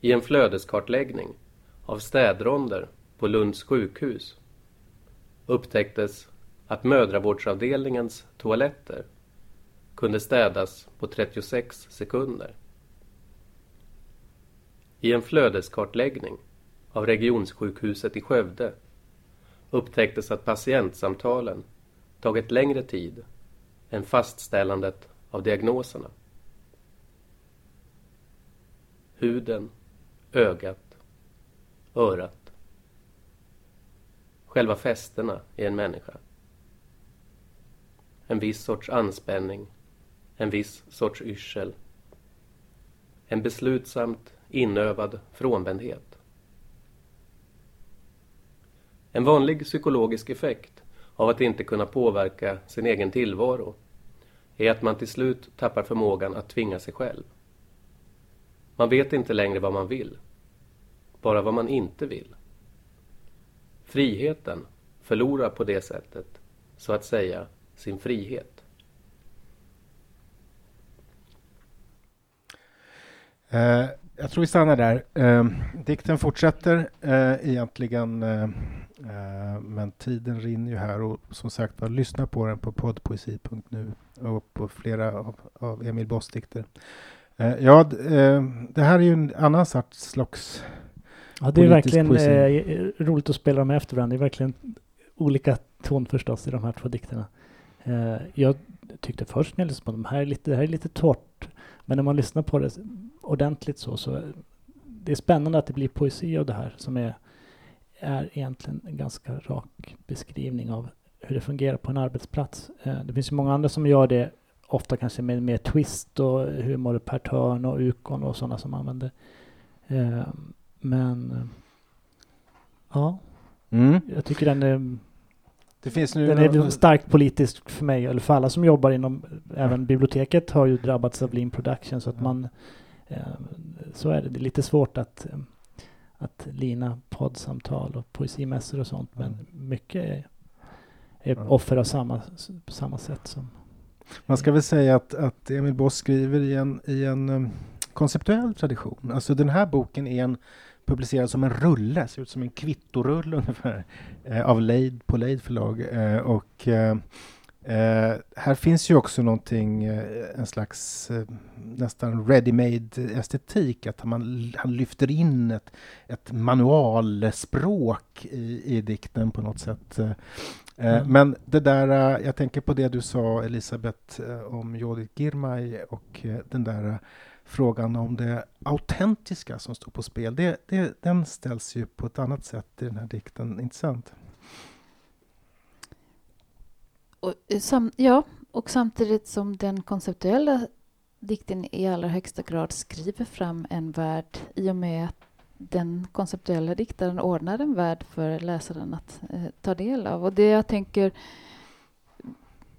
I en flödeskartläggning av städronder på Lunds sjukhus upptäcktes att mödravårdsavdelningens toaletter kunde städas på 36 sekunder. I en flödeskartläggning av regionsjukhuset i Skövde upptäcktes att patientsamtalen tagit längre tid än fastställandet av diagnoserna. Huden, ögat, örat. Själva fästena i en människa. En viss sorts anspänning, en viss sorts yrsel. En beslutsamt inövad frånvändhet. En vanlig psykologisk effekt av att inte kunna påverka sin egen tillvaro är att man till slut tappar förmågan att tvinga sig själv. Man vet inte längre vad man vill, bara vad man inte vill. Friheten förlorar på det sättet, så att säga, sin frihet. Eh, jag tror vi stannar där. Eh, dikten fortsätter eh, egentligen, eh, eh, men tiden rinner ju här och som sagt var, lyssna på den på poddpoesi.nu och på flera av, av Emil Boss dikter. Eh, ja, eh, det här är ju en annan sorts slags Ja, det är verkligen poesi. roligt att spela dem efter varandra. Det är verkligen olika ton förstås i de här två dikterna. Jag tyckte först när jag lyssnade på dem, här är lite, det här är lite torrt. Men när man lyssnar på det ordentligt så, så det är spännande att det blir poesi av det här som är, är egentligen en ganska rak beskrivning av hur det fungerar på en arbetsplats. Eh, det finns ju många andra som gör det, ofta kanske med mer twist och humor per törn och ukon och sådana som använder. Eh, men ja, Mm. jag tycker den är, Det finns nu den är starkt politisk för mig, eller för alla som jobbar inom, även biblioteket har ju drabbats av lean production så att man så är det. Det är lite svårt att, eh, att lina poddsamtal och poesimässor och sånt. Men mycket är, är offer av samma, på samma sätt som... Man ska väl säga att, att Emil Boss skriver i en, i en um, konceptuell tradition. Alltså den här boken är en, publicerad som en rulle, ser ut som en kvittorulle ungefär, eh, av Leid på Leid förlag. Eh, och eh, eh, här finns ju också någonting, en slags nästan ready-made estetik, att man, han lyfter in ett, ett manualspråk i, i dikten på något sätt. Eh, Mm. Men det där, eh, jag tänker på det du sa Elisabeth eh, om Jodit Girmay och den där frågan om det autentiska som står på spel. Det, det, den ställs ju på ett annat sätt i den här dikten, inte sant? Och, sam, ja, och samtidigt som den konceptuella dikten i allra högsta grad skriver fram en värld i och med att den konceptuella diktaren ordnar en värld för läsaren att eh, ta del av. Och det jag tänker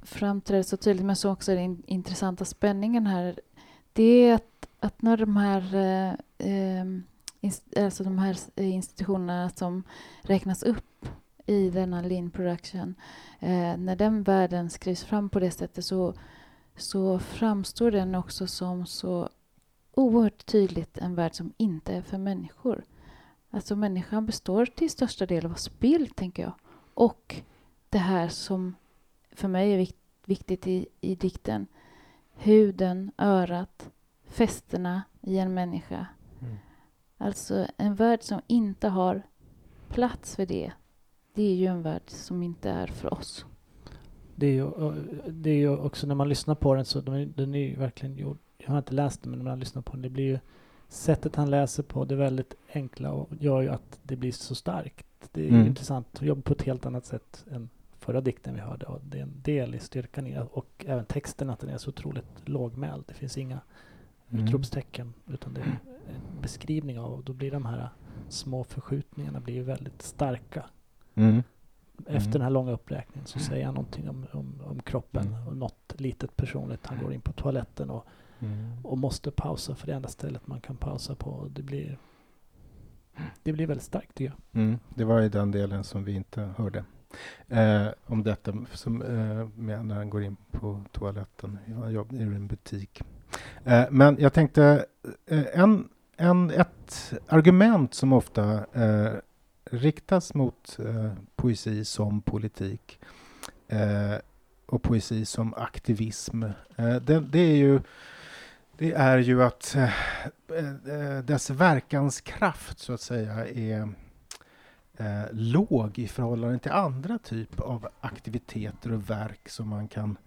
framträder så tydligt, men som också är den intressanta spänningen här, det är att, att när de här, eh, eh, inst- alltså de här eh, institutionerna som räknas upp i denna lean production Eh, när den världen skrivs fram på det sättet så, så framstår den också som så oerhört tydligt en värld som inte är för människor. Alltså människan består till största del av spel, tänker jag. Och det här som för mig är vik- viktigt i, i dikten. Huden, örat, fästena i en människa. Mm. Alltså en värld som inte har plats för det. Det är ju en värld som inte är för oss. Det är ju, det är ju också när man lyssnar på den så är, den är ju verkligen gjord. Jag har inte läst den men när man lyssnar på den det blir ju sättet han läser på det är väldigt enkla och gör ju att det blir så starkt. Det är Mm. intressant att jobba på ett helt annat sätt än förra dikten vi hörde och det är en del i styrkan i och även texten att den är så otroligt lågmäld. Det finns inga Mm. utropstecken utan det är en beskrivning av och då blir de här små förskjutningarna blir ju väldigt starka. Mm. Efter den här långa uppräkningen så säger han någonting om, om, om kroppen Mm. och något litet personligt. Han går in på toaletten och, Mm. och måste pausa för det enda stället man kan pausa på. Det blir det blir väldigt starkt tycker jag. Mm. Det var i den delen som vi inte hörde. Eh, om detta som, eh, med när han går in på toaletten. Jag jobbar i en butik. Eh, men jag tänkte, eh, en, en, ett argument som ofta eh, riktas mot eh, poesi som politik eh, och poesi som aktivism, eh, det, det är ju det är ju att eh, eh dess verkanskraft så att säga är eh, låg i förhållande till andra typ av aktiviteter och verk som man kan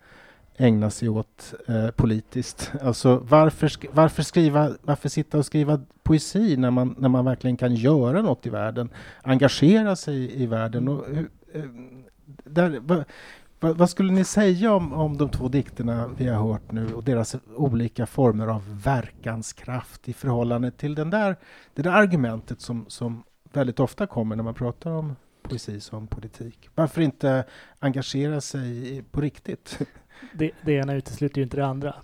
ägna sig åt eh, politiskt. Alltså varför, sk- varför, skriva, varför sitta och skriva poesi när man, när man verkligen kan göra något i världen, engagera sig i, i världen? Och, hur- eh, där, va, va, vad skulle ni säga om, om de två dikterna vi har hört nu och deras olika former av verkanskraft i förhållande till den där, det där argumentet som, som väldigt ofta kommer när man pratar om poesi som politik. Varför inte engagera sig på riktigt? Det, det ena utesluter ju inte det andra.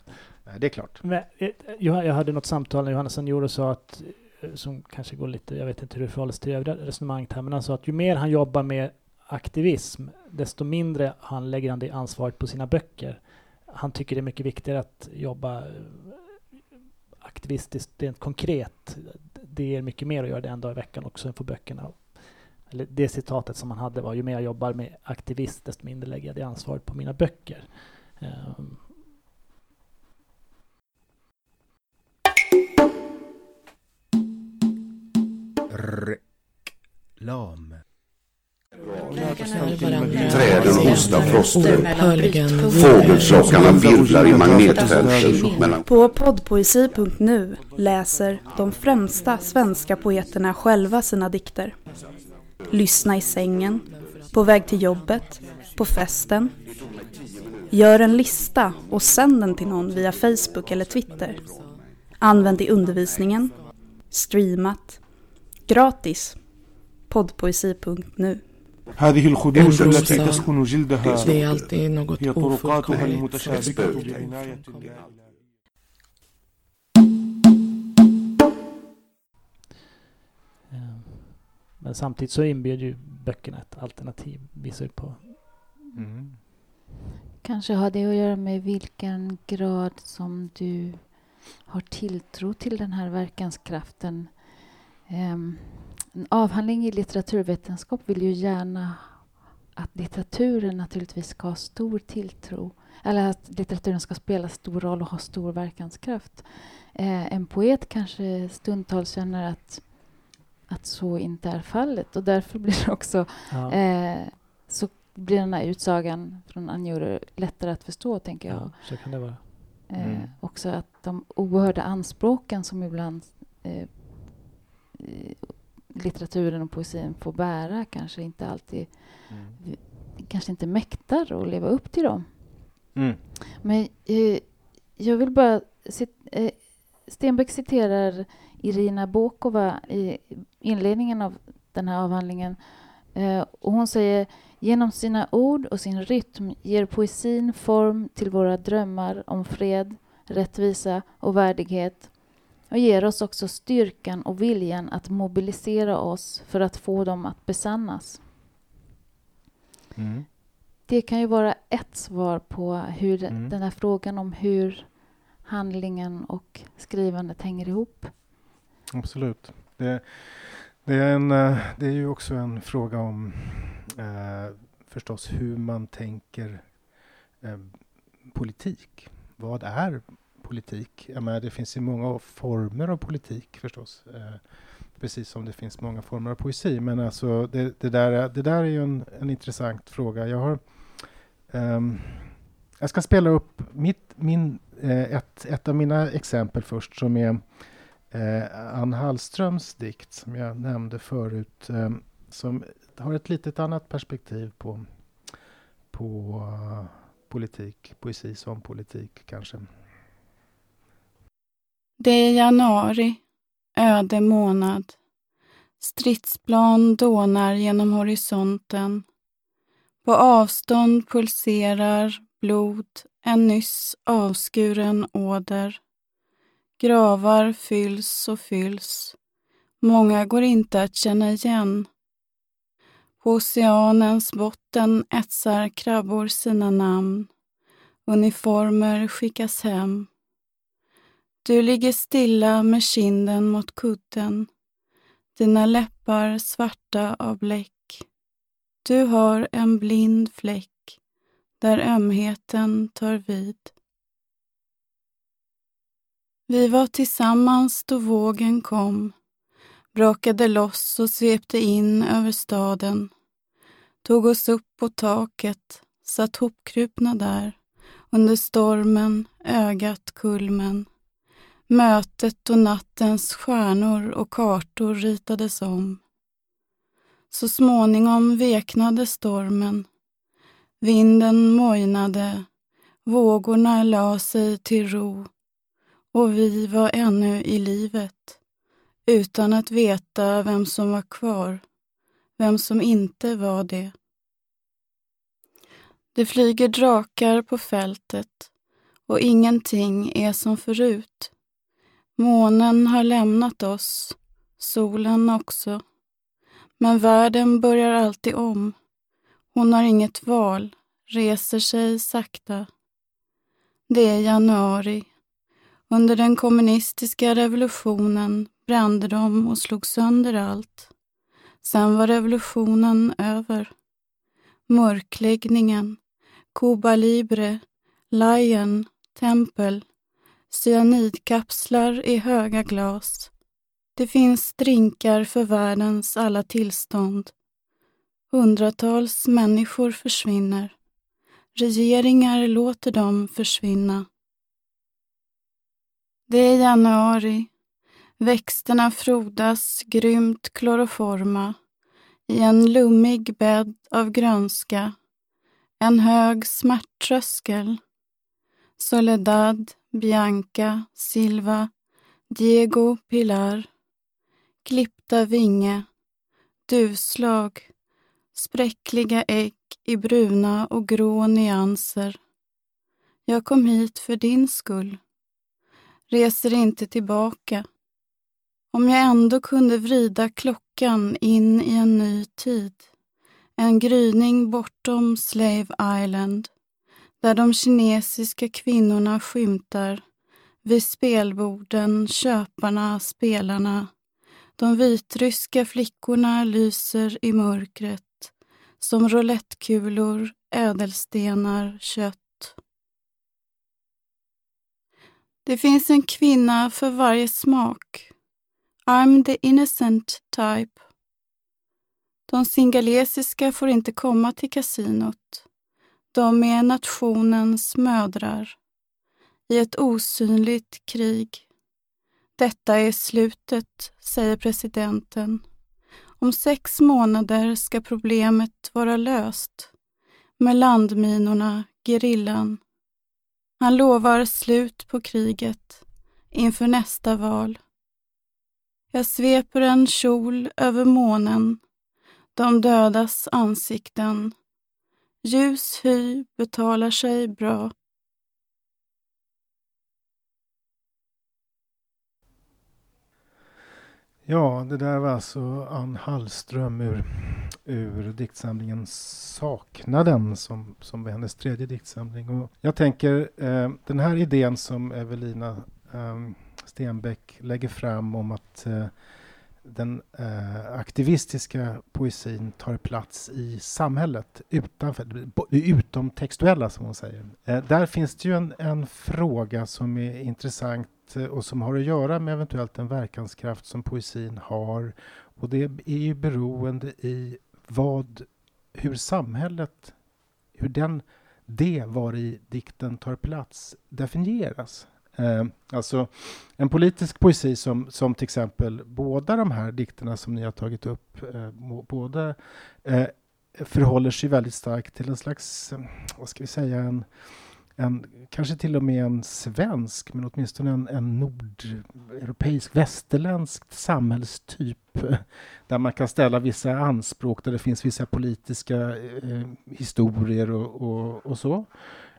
Nej, det är klart. Men, eh, jag, jag hade något samtal när Johannes Senior och sa att, eh, som kanske går lite, jag vet inte hur det förhåller sig till övriga resonemanget här, men han sa att ju mer han jobbar med aktivism, desto mindre han lägger han det ansvaret på sina böcker. Han tycker det är mycket viktigare att jobba eh, aktivistiskt, rent konkret. Det är mycket mer att göra det en dag i veckan också än få böckerna. Eller det citatet som han hade var ju mer jag jobbar med aktivist, desto mindre lägger jag det ansvaret på mina böcker. Ehm, Reklam. Träden hostar frosten. Oupphörligen Fågelflockarna virvlar i magnetfälten På poddpoesi.nu läser de främsta svenska poeterna själva sina dikter. Lyssna i sängen, på väg till jobbet, på festen. Gör en lista och sänd den till någon via Facebook eller Twitter. Använd i undervisningen, streamat, gratis, poddpoesi.nu. هذه الخدوش التي تسكن جلدها هي طرقاتها eh, Men samtidigt så inbjuder ju böckerna ett alternativ. Visar på mm. Kanske har det att göra med vilken grad som du har tilltro till den här verkanskraften. Um, en avhandling i litteraturvetenskap vill ju gärna att litteraturen naturligtvis ska ha stor tilltro. Eller att litteraturen ska spela stor roll och ha stor verkanskraft. Eh, en poet kanske stundtals känner att, att så inte är fallet. Och därför blir det också Ja. eh, så blir den här utsagan från Anjuru lättare att förstå, tänker jag. ja, så kan det vara. Eh, Mm. också att de oerhörda anspråken som ibland eh, eh, litteraturen och poesin får bära kanske inte alltid Mm. kanske inte mäktar att leva upp till dem. Mm. Men eh, jag vill bara... Cit, eh, Stenbeck citerar Irina Bokova i inledningen av den här avhandlingen. Eh, och hon säger genom sina ord och sin rytm ger poesin form till våra drömmar om fred, rättvisa och värdighet och ger oss också styrkan och viljan att mobilisera oss för att få dem att besannas. Mm. Det kan ju vara ett svar på hur Mm. den här frågan om hur handlingen och skrivandet hänger ihop. Absolut. Det, det, är en, eh, det är ju också en fråga om eh, förstås hur man tänker eh, politik. Vad är politik? Jag menar, det finns ju många former av politik förstås. Eh, precis som det finns många former av poesi. Men alltså det, det, där, är- det där är ju en, en intressant fråga. Jag har ehm, jag ska spela upp mitt, min, eh, ett, ett av mina exempel först som är eh, Ann Hallströms dikt som jag nämnde förut eh, som har ett litet annat perspektiv på, på uh, politik, poesi som politik kanske. Det är januari, öde månad. Stridsplan dånar genom horisonten. På avstånd pulserar blod, en nyss avskuren åder. Gravar fylls och fylls. Många går inte att känna igen. På oceanens botten etsar krabbor sina namn. Uniformer skickas hem. Du ligger stilla med kinden mot kudden, dina läppar svarta av bläck. Du har en blind fläck där ömheten tar vid. Vi var tillsammans då vågen kom, brakade loss och svepte in över staden, tog oss upp på taket, satt hopkrupna där, under stormen, ögat kulmen. Mötet och nattens stjärnor och kartor ritades om. Så småningom veknade stormen. Vinden mojnade, vågorna la sig till ro och vi var ännu i livet utan att veta vem som var kvar, vem som inte var det. Det flyger drakar på fältet och ingenting är som förut. Månen har lämnat oss, solen också. Men världen börjar alltid om. Hon har inget val, reser sig sakta. Det är januari. Under den kommunistiska revolutionen brände de och slog sönder allt. Sen var revolutionen över. Mörkläggningen, Cuba Libre, Lion, Tempel, cyanidkapslar i höga glas. Det finns drinkar för världens alla tillstånd. Hundratals människor försvinner. Regeringar låter dem försvinna. Det är januari. Växterna frodas grymt kloroforma i en lummig bädd av grönska. En hög smärttröskel. Soledad, Bianca, Silva, Diego, Pilar. Klippta vinge, duvslag, spräckliga ägg i bruna och grå nyanser. Jag kom hit för din skull. Reser inte tillbaka. Om jag ändå kunde vrida klockan in i en ny tid. En gryning bortom Slave Island där de kinesiska kvinnorna skymtar vid spelborden, köparna, spelarna. De vitryska flickorna lyser i mörkret som roulettkulor, ädelstenar, kött. Det finns en kvinna för varje smak. I'm the innocent type. De singalesiska får inte komma till kasinot. De är nationens mödrar i ett osynligt krig. Detta är slutet, säger presidenten. Om sex månader ska problemet vara löst med landminorna, gerillan. Han lovar slut på kriget inför nästa val. Jag sveper en kjol över månen, de dödas ansikten. Ljus hy betalar sig bra. Ja, det där var alltså Ann Hallström ur, ur diktsamlingen Saknaden som, som var hennes tredje diktsamling. Och jag tänker eh, den här idén som Evelina eh, Stenbeck lägger fram om att eh, den eh, aktivistiska poesin tar plats i samhället utanför, utom textuella som hon säger. Eh, där finns det ju en, en fråga som är intressant eh, och som har att göra med eventuellt den verkanskraft som poesin har. Och det är ju beroende i vad, hur samhället, hur den, det var i dikten tar plats definieras. Eh, alltså en politisk poesi som, som till exempel båda de här dikterna som ni har tagit upp, eh, båda eh, förhåller sig väldigt starkt till en slags, vad ska vi säga, en en, kanske till och med en svensk, men åtminstone en, en nordeuropeisk, västerländsk samhällstyp där man kan ställa vissa anspråk, där det finns vissa politiska eh, historier och, och, och så.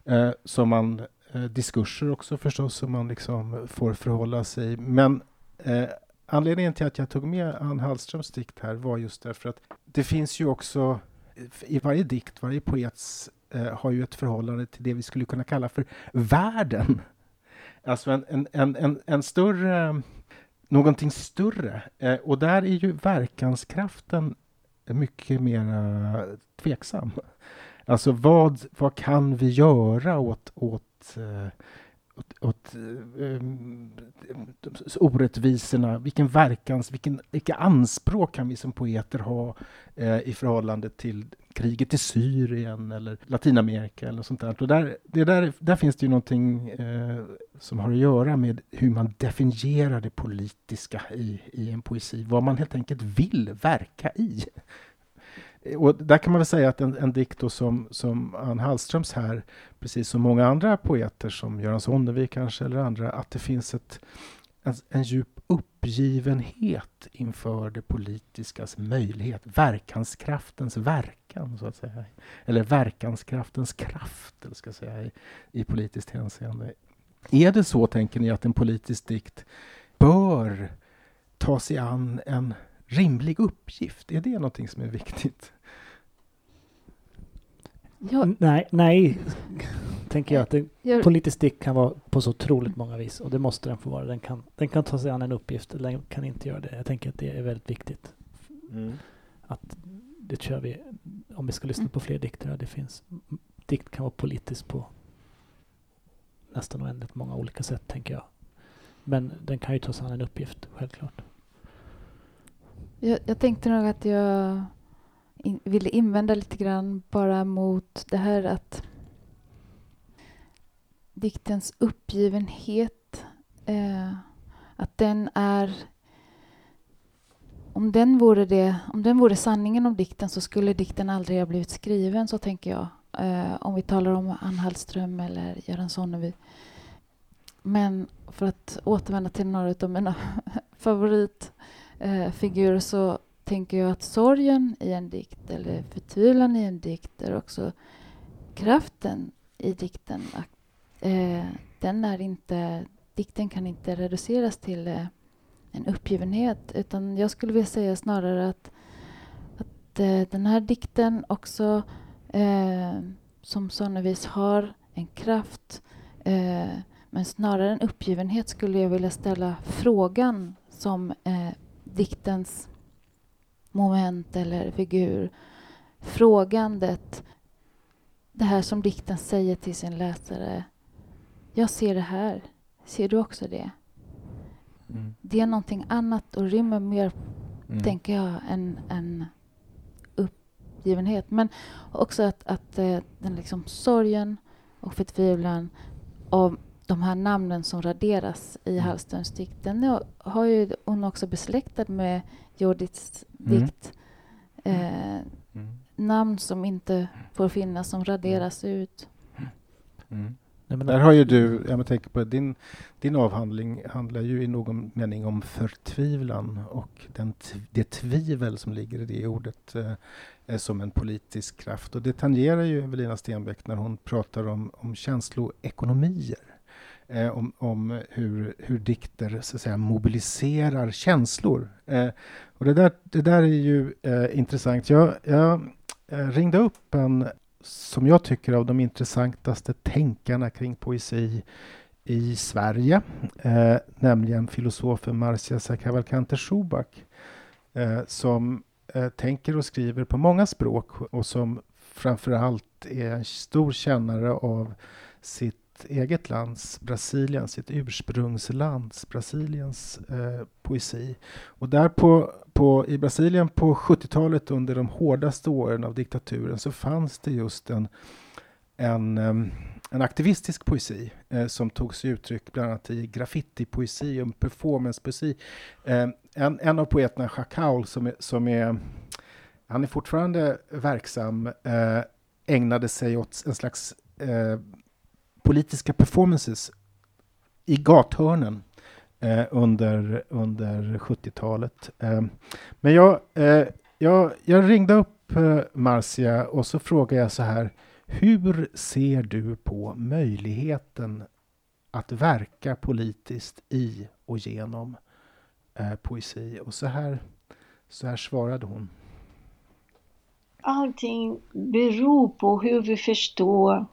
Eh, som man, eh, diskurser också förstås, som man liksom får förhålla sig. Men eh, anledningen till att jag tog med Ann Hallströms dikt här var just därför att det finns ju också eh, i varje dikt, varje poets eh, har ju ett förhållande till det vi skulle kunna kalla för världen. Alltså en, en, en, en, en större, någonting större. Eh, och där är ju verkanskraften mycket mer tveksam. Alltså vad, vad kan vi göra åt, åt eh, åt, åt um, orättvisorna, vilken verkans, vilken, vilka anspråk kan vi som poeter ha eh, i förhållande till kriget i Syrien eller Latinamerika eller sånt där. Och där, det där, där finns det ju någonting eh, som har att göra med hur man definierar det politiska i, i en poesi, vad man helt enkelt vill verka i. Eh, och där kan man väl säga att en, en dikt som, som Ann Hallströms här, precis som många andra poeter som Göran Sonnevi, kanske eller andra, att det finns ett, en, en djup uppgivenhet inför det politiskas möjlighet, verkanskraftens verkan, så att säga. Eller verkanskraftens kraft, eller ska jag säga, i, i politiskt hänseende. Är det så, tänker ni, att en politisk dikt bör ta sig an en rimlig uppgift? Är det någonting som är viktigt? Ja. Nej, nej, tänker jag att en politisk dikt kan vara på så otroligt många vis och det måste den få vara. Den kan, den kan ta sig an en uppgift eller den kan inte göra det. Jag tänker att det är väldigt viktigt. Mm. Att det kör vi, om vi ska lyssna på fler dikter, det finns, dikt kan vara politisk på nästan oändligt många olika sätt, tänker jag. Men den kan ju ta sig an en uppgift, självklart. Jag, jag tänkte nog att jag in, ville invända lite grann bara mot det här att diktens uppgivenhet, eh, att den är om den, vore det, om den vore sanningen om dikten så skulle dikten aldrig ha blivit skriven, så tänker jag. Eh, om vi talar om Ann Hallström eller Göran Sonnevi. Men för att återvända till några av mina favoritfigurer eh, så tänker jag att sorgen i en dikt eller förtvivlan i en dikt är också kraften i dikten. Eh, den är inte, dikten kan inte reduceras till eh, en uppgivenhet utan jag skulle vilja säga snarare att, att eh, den här dikten också eh, som sånavis har en kraft eh, men snarare en uppgivenhet skulle jag vilja ställa frågan som eh, diktens moment eller figur. Frågandet, det här som dikten säger till sin läsare. Jag ser det här. Ser du också det? Mm. Det är någonting annat och rymmer mer, Mm. tänker jag, än, än uppgivenhet. Men också att, att eh, den liksom sorgen och förtvivlan av de här namnen som raderas i Mm. Hallströms dikt, den har ju hon också besläktad med Judiths Mm. dikt. Eh, Mm. namn som inte får finnas, som raderas ut. Mm. Nej, Där har ju du, jag tänker på din, din avhandling handlar ju i någon mening om förtvivlan och den, det tvivel som ligger i det ordet eh, eh, som en politisk kraft. Och det tangerar ju Evelina Stenbeck när hon pratar om, om känsloekonomier. Eh, om om hur, hur dikter så att säga, mobiliserar känslor. Eh, och det där, det där är ju eh, intressant. Jag, jag eh, ringde upp en som jag tycker av de intressantaste tänkarna kring poesi i Sverige, eh, nämligen filosofen Marcia Cavalcante Schubach, eh, som eh, tänker och skriver på många språk och som framför allt är en stor kännare av sitt eget lands, Brasilien, sitt ursprungslands, Brasiliens eh, poesi. Och där på, på, i Brasilien på 70-talet under de hårdaste åren av diktaturen så fanns det just en, en, en aktivistisk poesi eh, som tog sig uttryck bland annat i graffitipoesi och performancepoesi. Eh, en, en av poeterna, Chacal, som är, som är han är fortfarande verksam, eh, ägnade sig åt en slags eh, politiska performances i gathörnen eh, under, under 70-talet. Eh, men jag, eh, jag, jag ringde upp eh, Marcia och så frågade jag så här. Hur ser du på möjligheten att verka politiskt i och genom eh, poesi? Och så här, så här svarade hon. Allting beror på hur vi förstår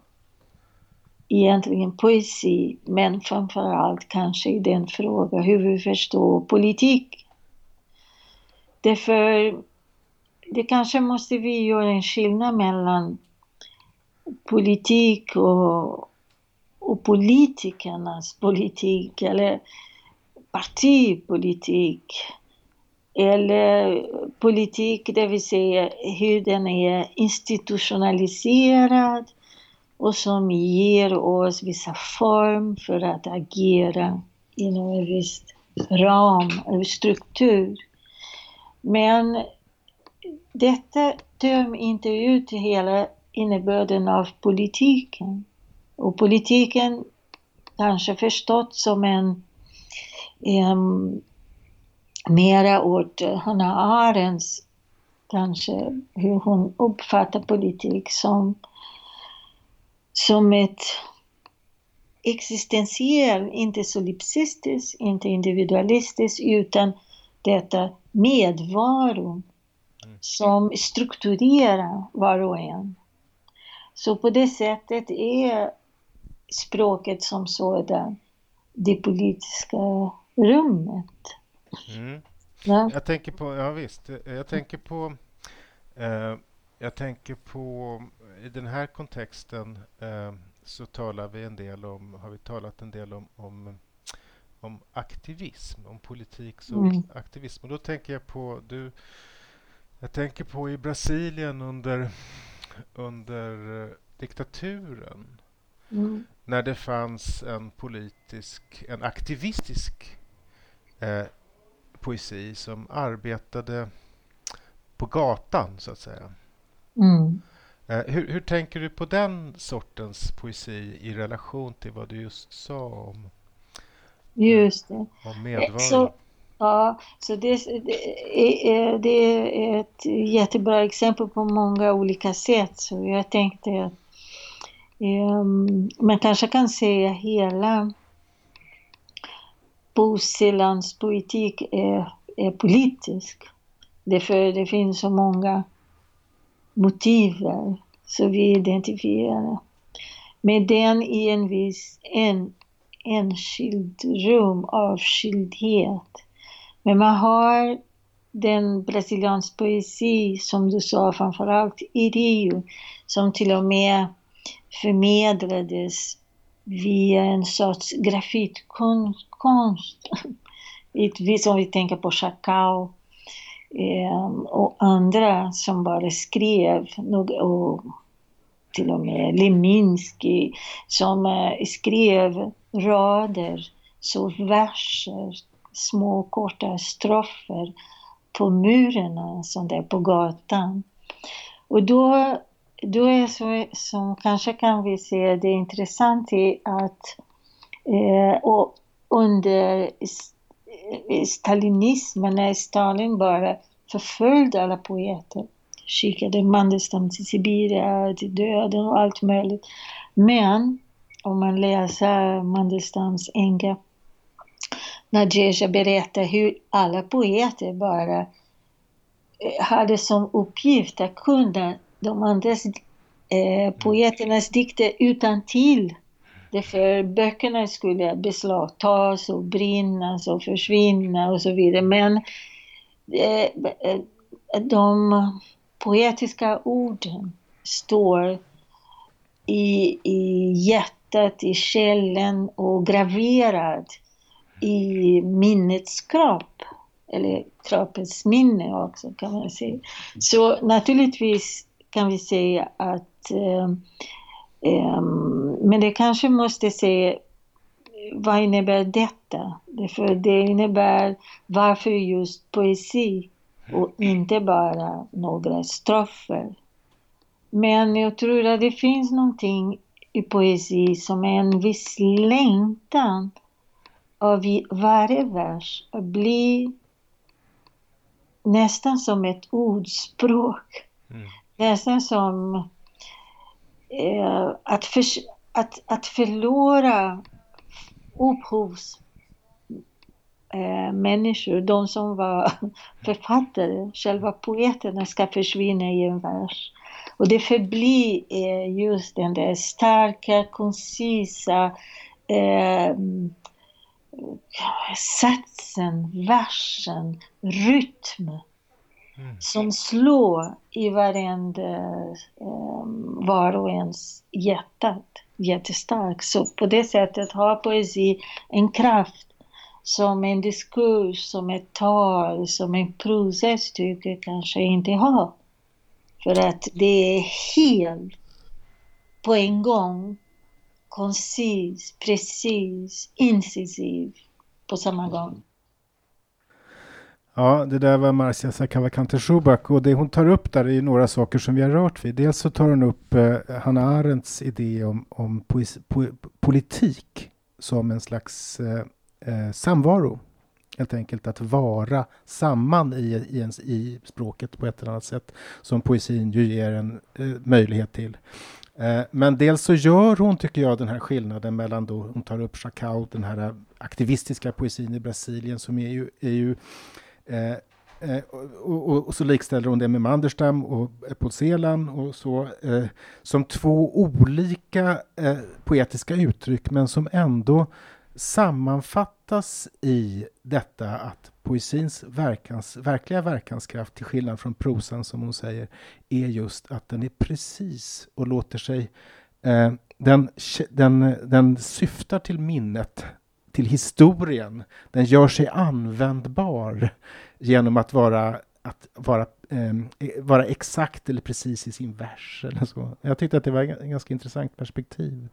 egentligen poesi, men framförallt kanske i den frågan hur vi förstår politik. Därför, det kanske måste vi göra en skillnad mellan politik och, och politikernas politik, eller partipolitik. Eller politik, det vill säga hur den är institutionaliserad och som ger oss vissa form för att agera inom en viss ram en struktur. Men detta töm inte ut hela innebörden av politiken. Och politiken kanske förstått som en, en mera åt Hanna Arendts kanske hur hon uppfattar politik som som ett existentiell, inte solipsistiskt, inte individualistiskt, utan detta medvaro som strukturerar var och en. Så på det sättet är språket som sådan det politiska rummet. Mm. Ja. Jag tänker på, ja visst, jag tänker på, eh, jag tänker på, i den här kontexten eh, så talar vi en del om, har vi talat en del om, om, om aktivism, om politik som Mm. aktivism. Och då tänker jag på, du, jag tänker på i Brasilien under, under eh, diktaturen Mm. när det fanns en politisk, en aktivistisk eh, poesi som arbetade på gatan, så att säga. Mm. Eh, hur, hur tänker du på den sortens poesi i relation till vad du just sa om, Just det. om medvaro? Så, ja, så det, det, är, det är ett jättebra exempel på många olika sätt. Så jag tänkte att um, man kanske kan säga hela Bosellands poetik är, är politisk. Därför det finns så många motiv som vi identifierar med den i en viss en, enskild rum, avskildhet. Men man har den brasiliansk poesi, som du sa, framförallt i Rio, som till och med förmedlades via en sorts grafitkonst. Som vi tänker på Chacao Ehm, och andra som bara skrev, och till och med Leminski som eh, skrev rader, så verser, små korta strofer på murarna som där på gatan. Och då, då är så, som kanske kan vi se det intressant i att eh, och under stalinismen, när Stalin bara förföljde alla poeter, skickade Mandelstam till Sibirien, till döden och allt möjligt. Men om man läser Mandelstams änka Nadezja berättar hur alla poeter bara eh, hade som uppgift att kunna de andra eh, poeternas dikter utan till. Därför böckerna skulle beslagtas och brinnas och försvinna och så vidare. Men eh, de poetiska orden står i, i hjärtat, i själen och graverad i minnets kropp. Eller kroppens minne också kan man säga. Så naturligtvis kan vi säga att eh, men det kanske måste säga vad innebär detta? För det innebär varför just poesi och inte bara några strofer. Men jag tror att det finns någonting i poesi som är en viss längtan av varje vers att bli nästan som ett ordspråk. Mm. Nästan som eh, att, för, att, att förlora upphovs eh, människor, de som var författare, själva poeterna ska försvinna i en vers. Och det förblir eh, just den där starka, koncisa eh, satsen, versen, rytm mm. som slår i varenda eh, var och ens hjärtat jättestarkt. Så på det sättet har poesi en kraft som en diskurs, som ett tal, som en prosastycke kanske inte har. För att det är helt på en gång koncis, precis, incisiv på samma gång. Ja, det där var Marcia Sakavakante Schubach och det hon tar upp där är några saker som vi har rört vid. Dels så tar hon upp eh, Hanna Arendts idé om, om poesi, po, politik som en slags eh, eh, samvaro. Helt enkelt att vara samman i, i, ens, i språket på ett eller annat sätt som poesin ju ger en eh, möjlighet till. Eh, men dels så gör hon, tycker jag, den här skillnaden mellan då hon tar upp Chacao, den här aktivistiska poesin i Brasilien som är ju, är ju eh, eh, och, och, och, så likställer hon det med Manderstam och Paul och så eh, som två olika eh, poetiska uttryck men som ändå sammanfattas i detta att poesins verkans, verkliga verkanskraft, till skillnad från prosan som hon säger, är just att den är precis och låter sig... Eh, den, den, den syftar till minnet, till historien. Den gör sig användbar genom att vara, att vara, eh, vara exakt eller precis i sin vers. Eller så. Jag tyckte att det var ett ganska intressant perspektiv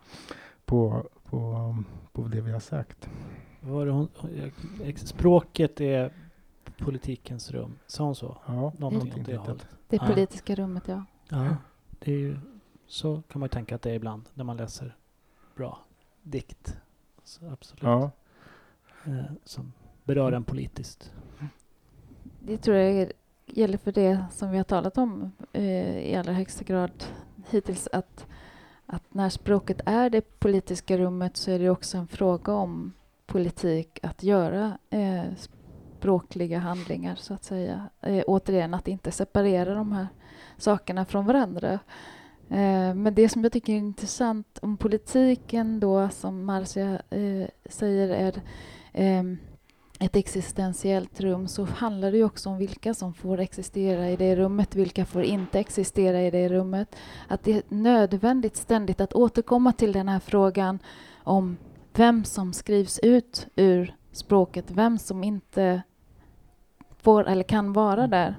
på, på, på det vi har sagt. Var hon, språket är politikens rum, sa hon så? Ja, någonting åt det hållet. Det politiska rummet, ja. Ja, det är ju, så kan man ju tänka att det är ibland när man läser bra dikt. Så absolut. Ja. Eh, som berör en politiskt. Det tror jag gäller för det som vi har talat om eh, i allra högsta grad hittills. Att att när språket är det politiska rummet så är det också en fråga om politik att göra eh, språkliga handlingar, så att säga. Eh, återigen, att inte separera de här sakerna från varandra. Eh, men det som jag tycker är intressant om politiken då, som Marcia eh, säger, är ehm, ett existentiellt rum så handlar det ju också om vilka som får existera i det rummet, vilka får inte existera i det rummet. Att det är nödvändigt ständigt att återkomma till den här frågan om vem som skrivs ut ur språket, vem som inte får eller kan vara där.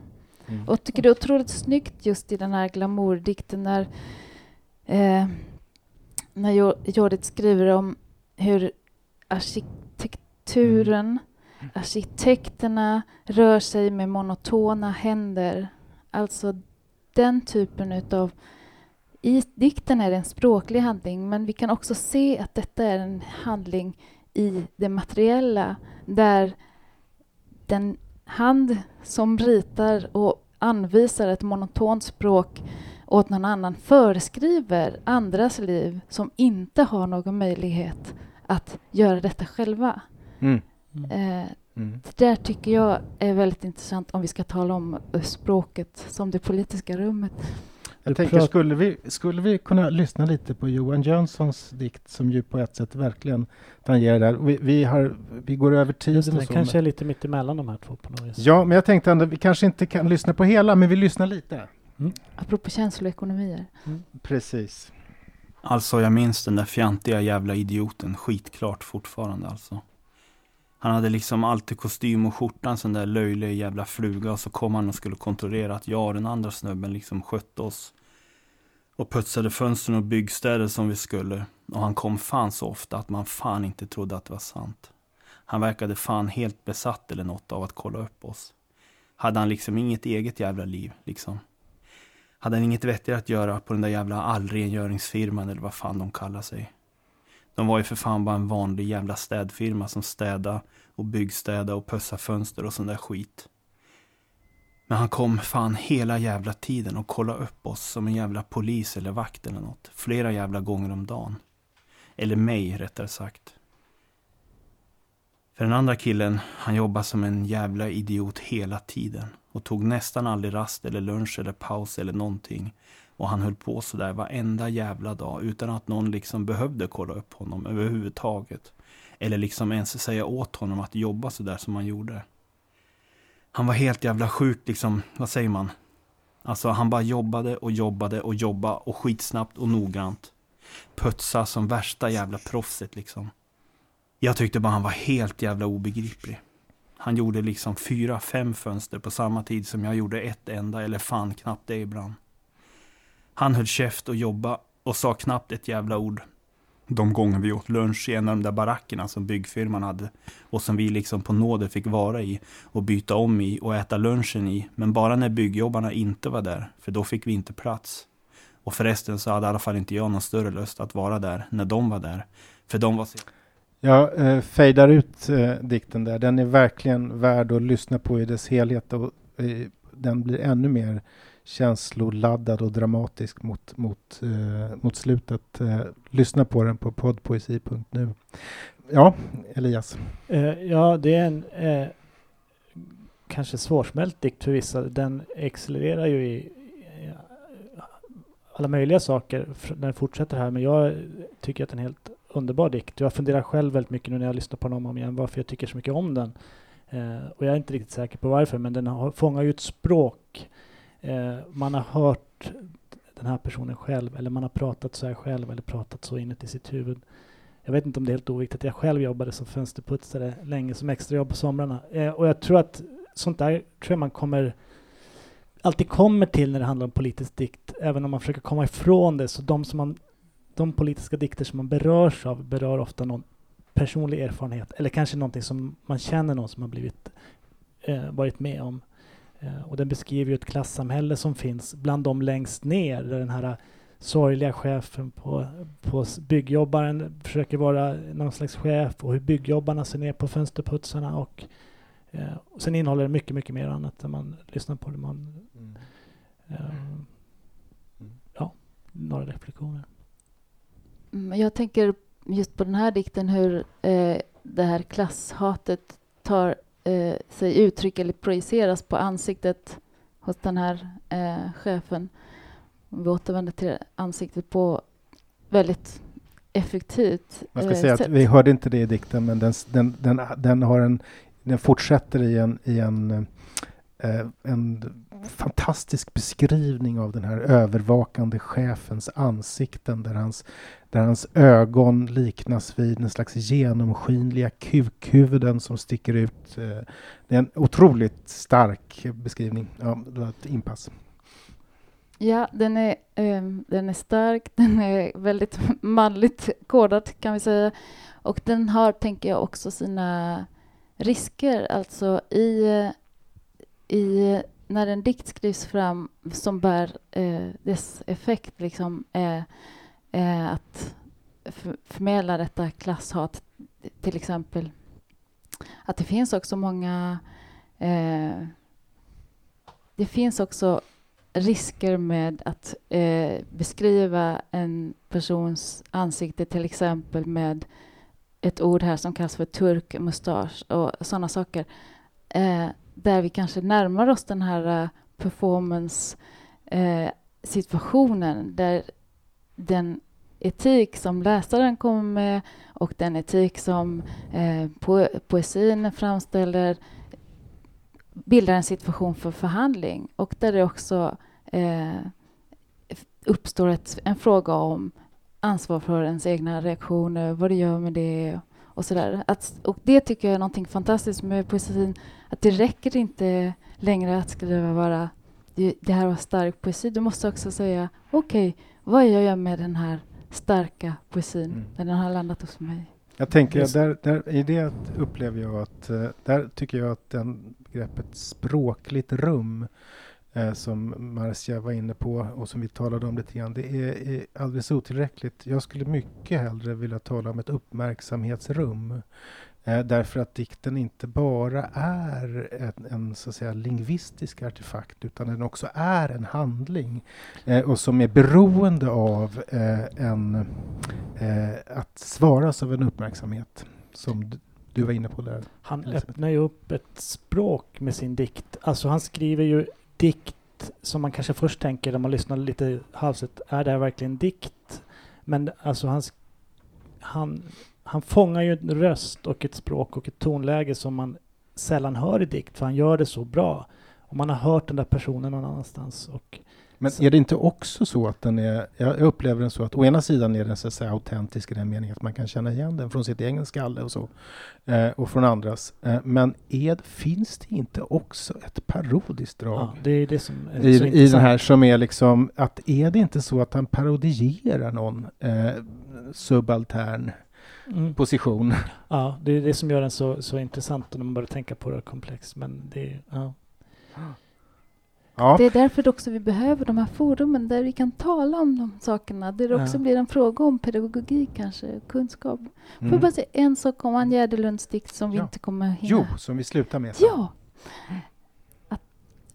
Mm. Och tycker det är otroligt snyggt just i den här glamourdikten när, eh, när Jo- skriver om hur arkitekturen, arkitekterna rör sig med monotona händer. Alltså den typen utav... I dikten är det en språklig handling men vi kan också se att detta är en handling i det materiella där den hand som ritar och anvisar ett monotont språk åt någon annan föreskriver andras liv som inte har någon möjlighet att göra detta själva. Mm. Eh, Mm. det där tycker jag är väldigt intressant om vi ska tala om språket som det politiska rummet. Jag tänker, skulle vi, skulle vi kunna lyssna lite på Johan Jönssons dikt som ju på ett sätt verkligen tangerar där. Vi, vi, har, vi går över tiden Den och så. kanske men- är lite mitt emellan de här två på något vis. Ja, men jag tänkte ändå, vi kanske inte kan lyssna på hela, men vi lyssnar lite. Apropå känsloekonomier. Precis. Alltså jag minns den där fjantiga jävla idioten skitklart fortfarande alltså. Han hade liksom alltid kostym och skjorta, en sån där löjlig jävla fluga och så kom han och skulle kontrollera att jag och den andra snubben liksom skötte oss. Och putsade fönstren och byggstäder som vi skulle. Och han kom fan så ofta att man fan inte trodde att det var sant. Han verkade fan helt besatt eller något av att kolla upp oss. Hade han liksom inget eget jävla liv liksom. Hade han inget vettigare att göra på den där jävla allrengöringsfirman eller vad fan de kallar sig. De var ju för fan bara en vanlig jävla städfirma som städa och byggstäda och pussa fönster och sån där skit. Men han kom fan hela jävla tiden och kollade upp oss som en jävla polis eller vakt eller något. Flera jävla gånger om dagen. Eller mig rättare sagt. För den andra killen, han jobbade som en jävla idiot hela tiden. Och tog nästan aldrig rast eller lunch eller paus eller någonting. Och han höll på sådär varenda jävla dag utan att någon liksom behövde kolla upp honom överhuvudtaget. Eller liksom ens säga åt honom att jobba sådär som han gjorde. Han var helt jävla sjuk liksom, vad säger man? Alltså han bara jobbade och jobbade och jobbade och skitsnabbt och noggrant. Pötsa som värsta jävla proffset liksom. Jag tyckte bara han var helt jävla obegriplig. Han gjorde liksom fyra, fem fönster på samma tid som jag gjorde ett enda eller fan knappt det ibland. Han höll käft och jobba och sa knappt ett jävla ord. De gånger vi åt lunch i en av de där barackerna som byggfirman hade och som vi liksom på nåder fick vara i och byta om i och äta lunchen i. Men bara när byggjobbarna inte var där, för då fick vi inte plats. Och förresten så hade i alla fall inte jag någon större lust att vara där när de var där. För de var så... Jag eh, fejdar ut eh, dikten där. Den är verkligen värd att lyssna på i dess helhet och eh, den blir ännu mer känsloladdad och dramatisk mot, mot, eh, mot slutet. Eh, lyssna på den på poddpoesi.nu. Ja, Elias. Eh, ja, det är en eh, kanske svårsmält dikt för vissa. Den accelererar ju i, i eh, alla möjliga saker när den fortsätter här. Men jag tycker att det är en helt underbar dikt. Jag funderar själv väldigt mycket nu när jag lyssnar på den om och om igen varför jag tycker så mycket om den. Eh, och jag är inte riktigt säker på varför, men den har, fångar ju ett språk. Eh, man har hört den här personen själv, eller man har pratat så här själv, eller pratat så inuti sitt huvud. Jag vet inte om det är helt oviktigt. Jag själv jobbade som fönsterputsare länge som extrajobb på somrarna. Eh, och jag tror att sånt där tror jag man kommer alltid kommer till när det handlar om politisk dikt, även om man försöker komma ifrån det. Så de, som man, de politiska dikter som man berörs av berör ofta någon personlig erfarenhet eller kanske någonting som man känner någon som har blivit eh, varit med om. Eh, och den beskriver ju ett klassamhälle som finns bland dem längst ner, där den här sorgliga chefen på, på byggjobbaren försöker vara någon slags chef och hur byggjobbarna ser ner på fönsterputsarna och, eh, och sen innehåller det mycket, mycket mer annat när man lyssnar på det. Man, eh, ja, några reflektioner. Mm, Jag tänker just på den här dikten hur eh, det här klasshatet tar eh, sig uttryck eller projiceras på ansiktet hos den här eh, chefen. Vi återvänder till ansiktet på väldigt effektivt Man ska eh, säga att sätt. vi hörde inte det i dikten, men den, den, den, den, har en, den fortsätter i en, i en, eh, en fantastisk beskrivning av den här övervakande chefens ansikten där hans, där hans ögon liknas vid en slags genomskinliga kukhuvuden som sticker ut. Eh, det är en otroligt stark beskrivning. Ja, det var ett inpass. Ja, den är, eh, den är stark, den är väldigt manligt kodad kan vi säga. Och den har, tänker jag, också sina risker. Alltså i, i när en dikt skrivs fram som bär eh, dess effekt liksom är, är att förmedla detta klasshat till exempel. Att det finns också många eh, det finns också risker med att eh, beskriva en persons ansikte till exempel med ett ord här som kallas för turkmustasch och sådana saker. Eh, där vi kanske närmar oss den här eh, performance eh, situationen där den etik som läsaren kommer med och den etik som eh, po poesin framställer bildar en situation för förhandling och där det också eh, uppstår ett, en fråga om ansvar för ens egna reaktioner, vad det gör med det och sådär. Att, och det tycker jag är någonting fantastiskt med poesin, att det räcker inte längre att skriva bara det, här var stark poesi. Du måste också säga okej, okay, vad gör jag med den här starka poesin Mm. när den har landat hos mig? Jag tänker, där, där, i det upplever jag att, eh, där tycker jag att den begreppet språkligt rum eh, som Marcia var inne på och som vi talade om lite grann, det är, är alldeles otillräckligt. Jag skulle mycket hellre vilja tala om ett uppmärksamhetsrum. Eh, därför att dikten inte bara är en, en så att säga, lingvistisk artefakt utan den också är en handling eh, och som är beroende av eh, en, eh, att svaras av en uppmärksamhet som d- du var inne på där. Han Elisabeth. öppnar ju upp ett språk med sin dikt. Alltså han skriver ju dikt som man kanske först tänker när man lyssnar lite halvsett. Är det här verkligen dikt? Men alltså han, han, han fångar ju en röst och ett språk och ett tonläge som man sällan hör i dikt. För han gör det så bra. Och man har hört den där personen någon annanstans. Och Men är det inte också så att den är, jag upplever den så att å ena sidan är den så att säga autentisk i den meningen att man kan känna igen den från sitt egen skalle och så, eh, och från andras. Eh, men är, finns det inte också ett parodiskt drag ja, det är det som är så i, i den här som är liksom att är det inte så att han parodierar någon eh, subaltern Mm. position? Ja, det är det som gör den så, så intressant när man börjar tänka på det komplext. Men det är, ja. Ja, Det är därför också vi behöver de här forumen där vi kan tala om de sakerna. Där det också Ja. blir en fråga om pedagogik kanske, kunskap. Får jag mm. bara säga en sak om Ann Gärdelunds dikt som vi Ja. inte kommer hinna... Jo, som vi slutar med sen. Ja! Att-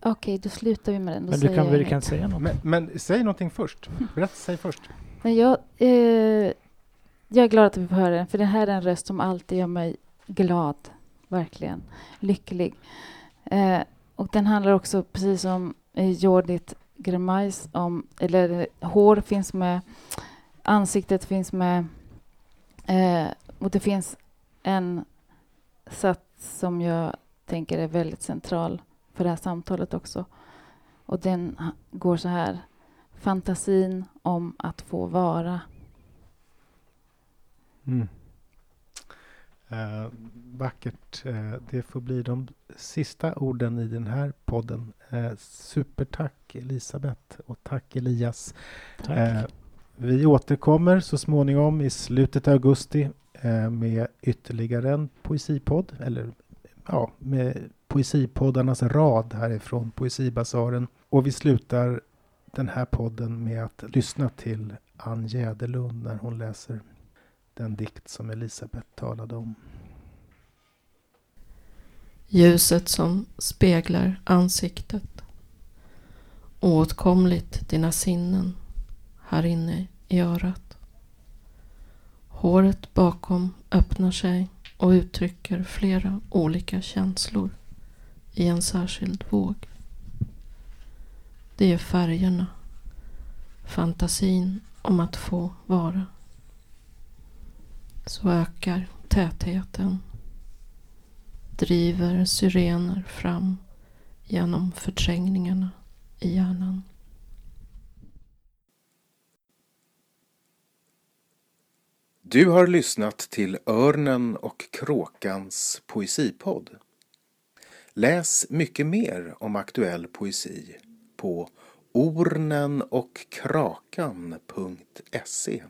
Okej, då slutar vi med den. Då Men du kan inget. kan säga något? Men, men säg någonting först. Berätta, säg först. Men jag, eh, jag är glad att vi får höra den, för det här är en röst som alltid gör mig glad. Verkligen. Lycklig. Eh, och den handlar också, precis som Jordit Gremais, om, eller hår finns med, ansiktet finns med. Eh, och det finns en sats som jag tänker är väldigt central för det här samtalet också. Och den går så här. Fantasin om att få vara. Mm. Eh, vackert. Eh, det får bli de sista orden i den här podden. Eh, supertack Elisabeth och tack Elias. Tack. Eh, vi återkommer så småningom i slutet av augusti eh, med ytterligare en poesipodd. Eller ja, med poesipoddarnas rad härifrån Poesibasaren. Och vi slutar den här podden med att lyssna till Ann Jäderlund när hon läser den dikt som Elisabeth talade om. Ljuset som speglar ansiktet. Oåtkomligt dina sinnen här inne i örat. Håret bakom öppnar sig och uttrycker flera olika känslor i en särskild våg. Det är färgerna, fantasin om att få vara. Så ökar tätheten, driver syrener fram genom förträngningarna i hjärnan. Du har lyssnat till Örnen och kråkans poesipodd. Läs mycket mer om aktuell poesi på ornenochkrakan.se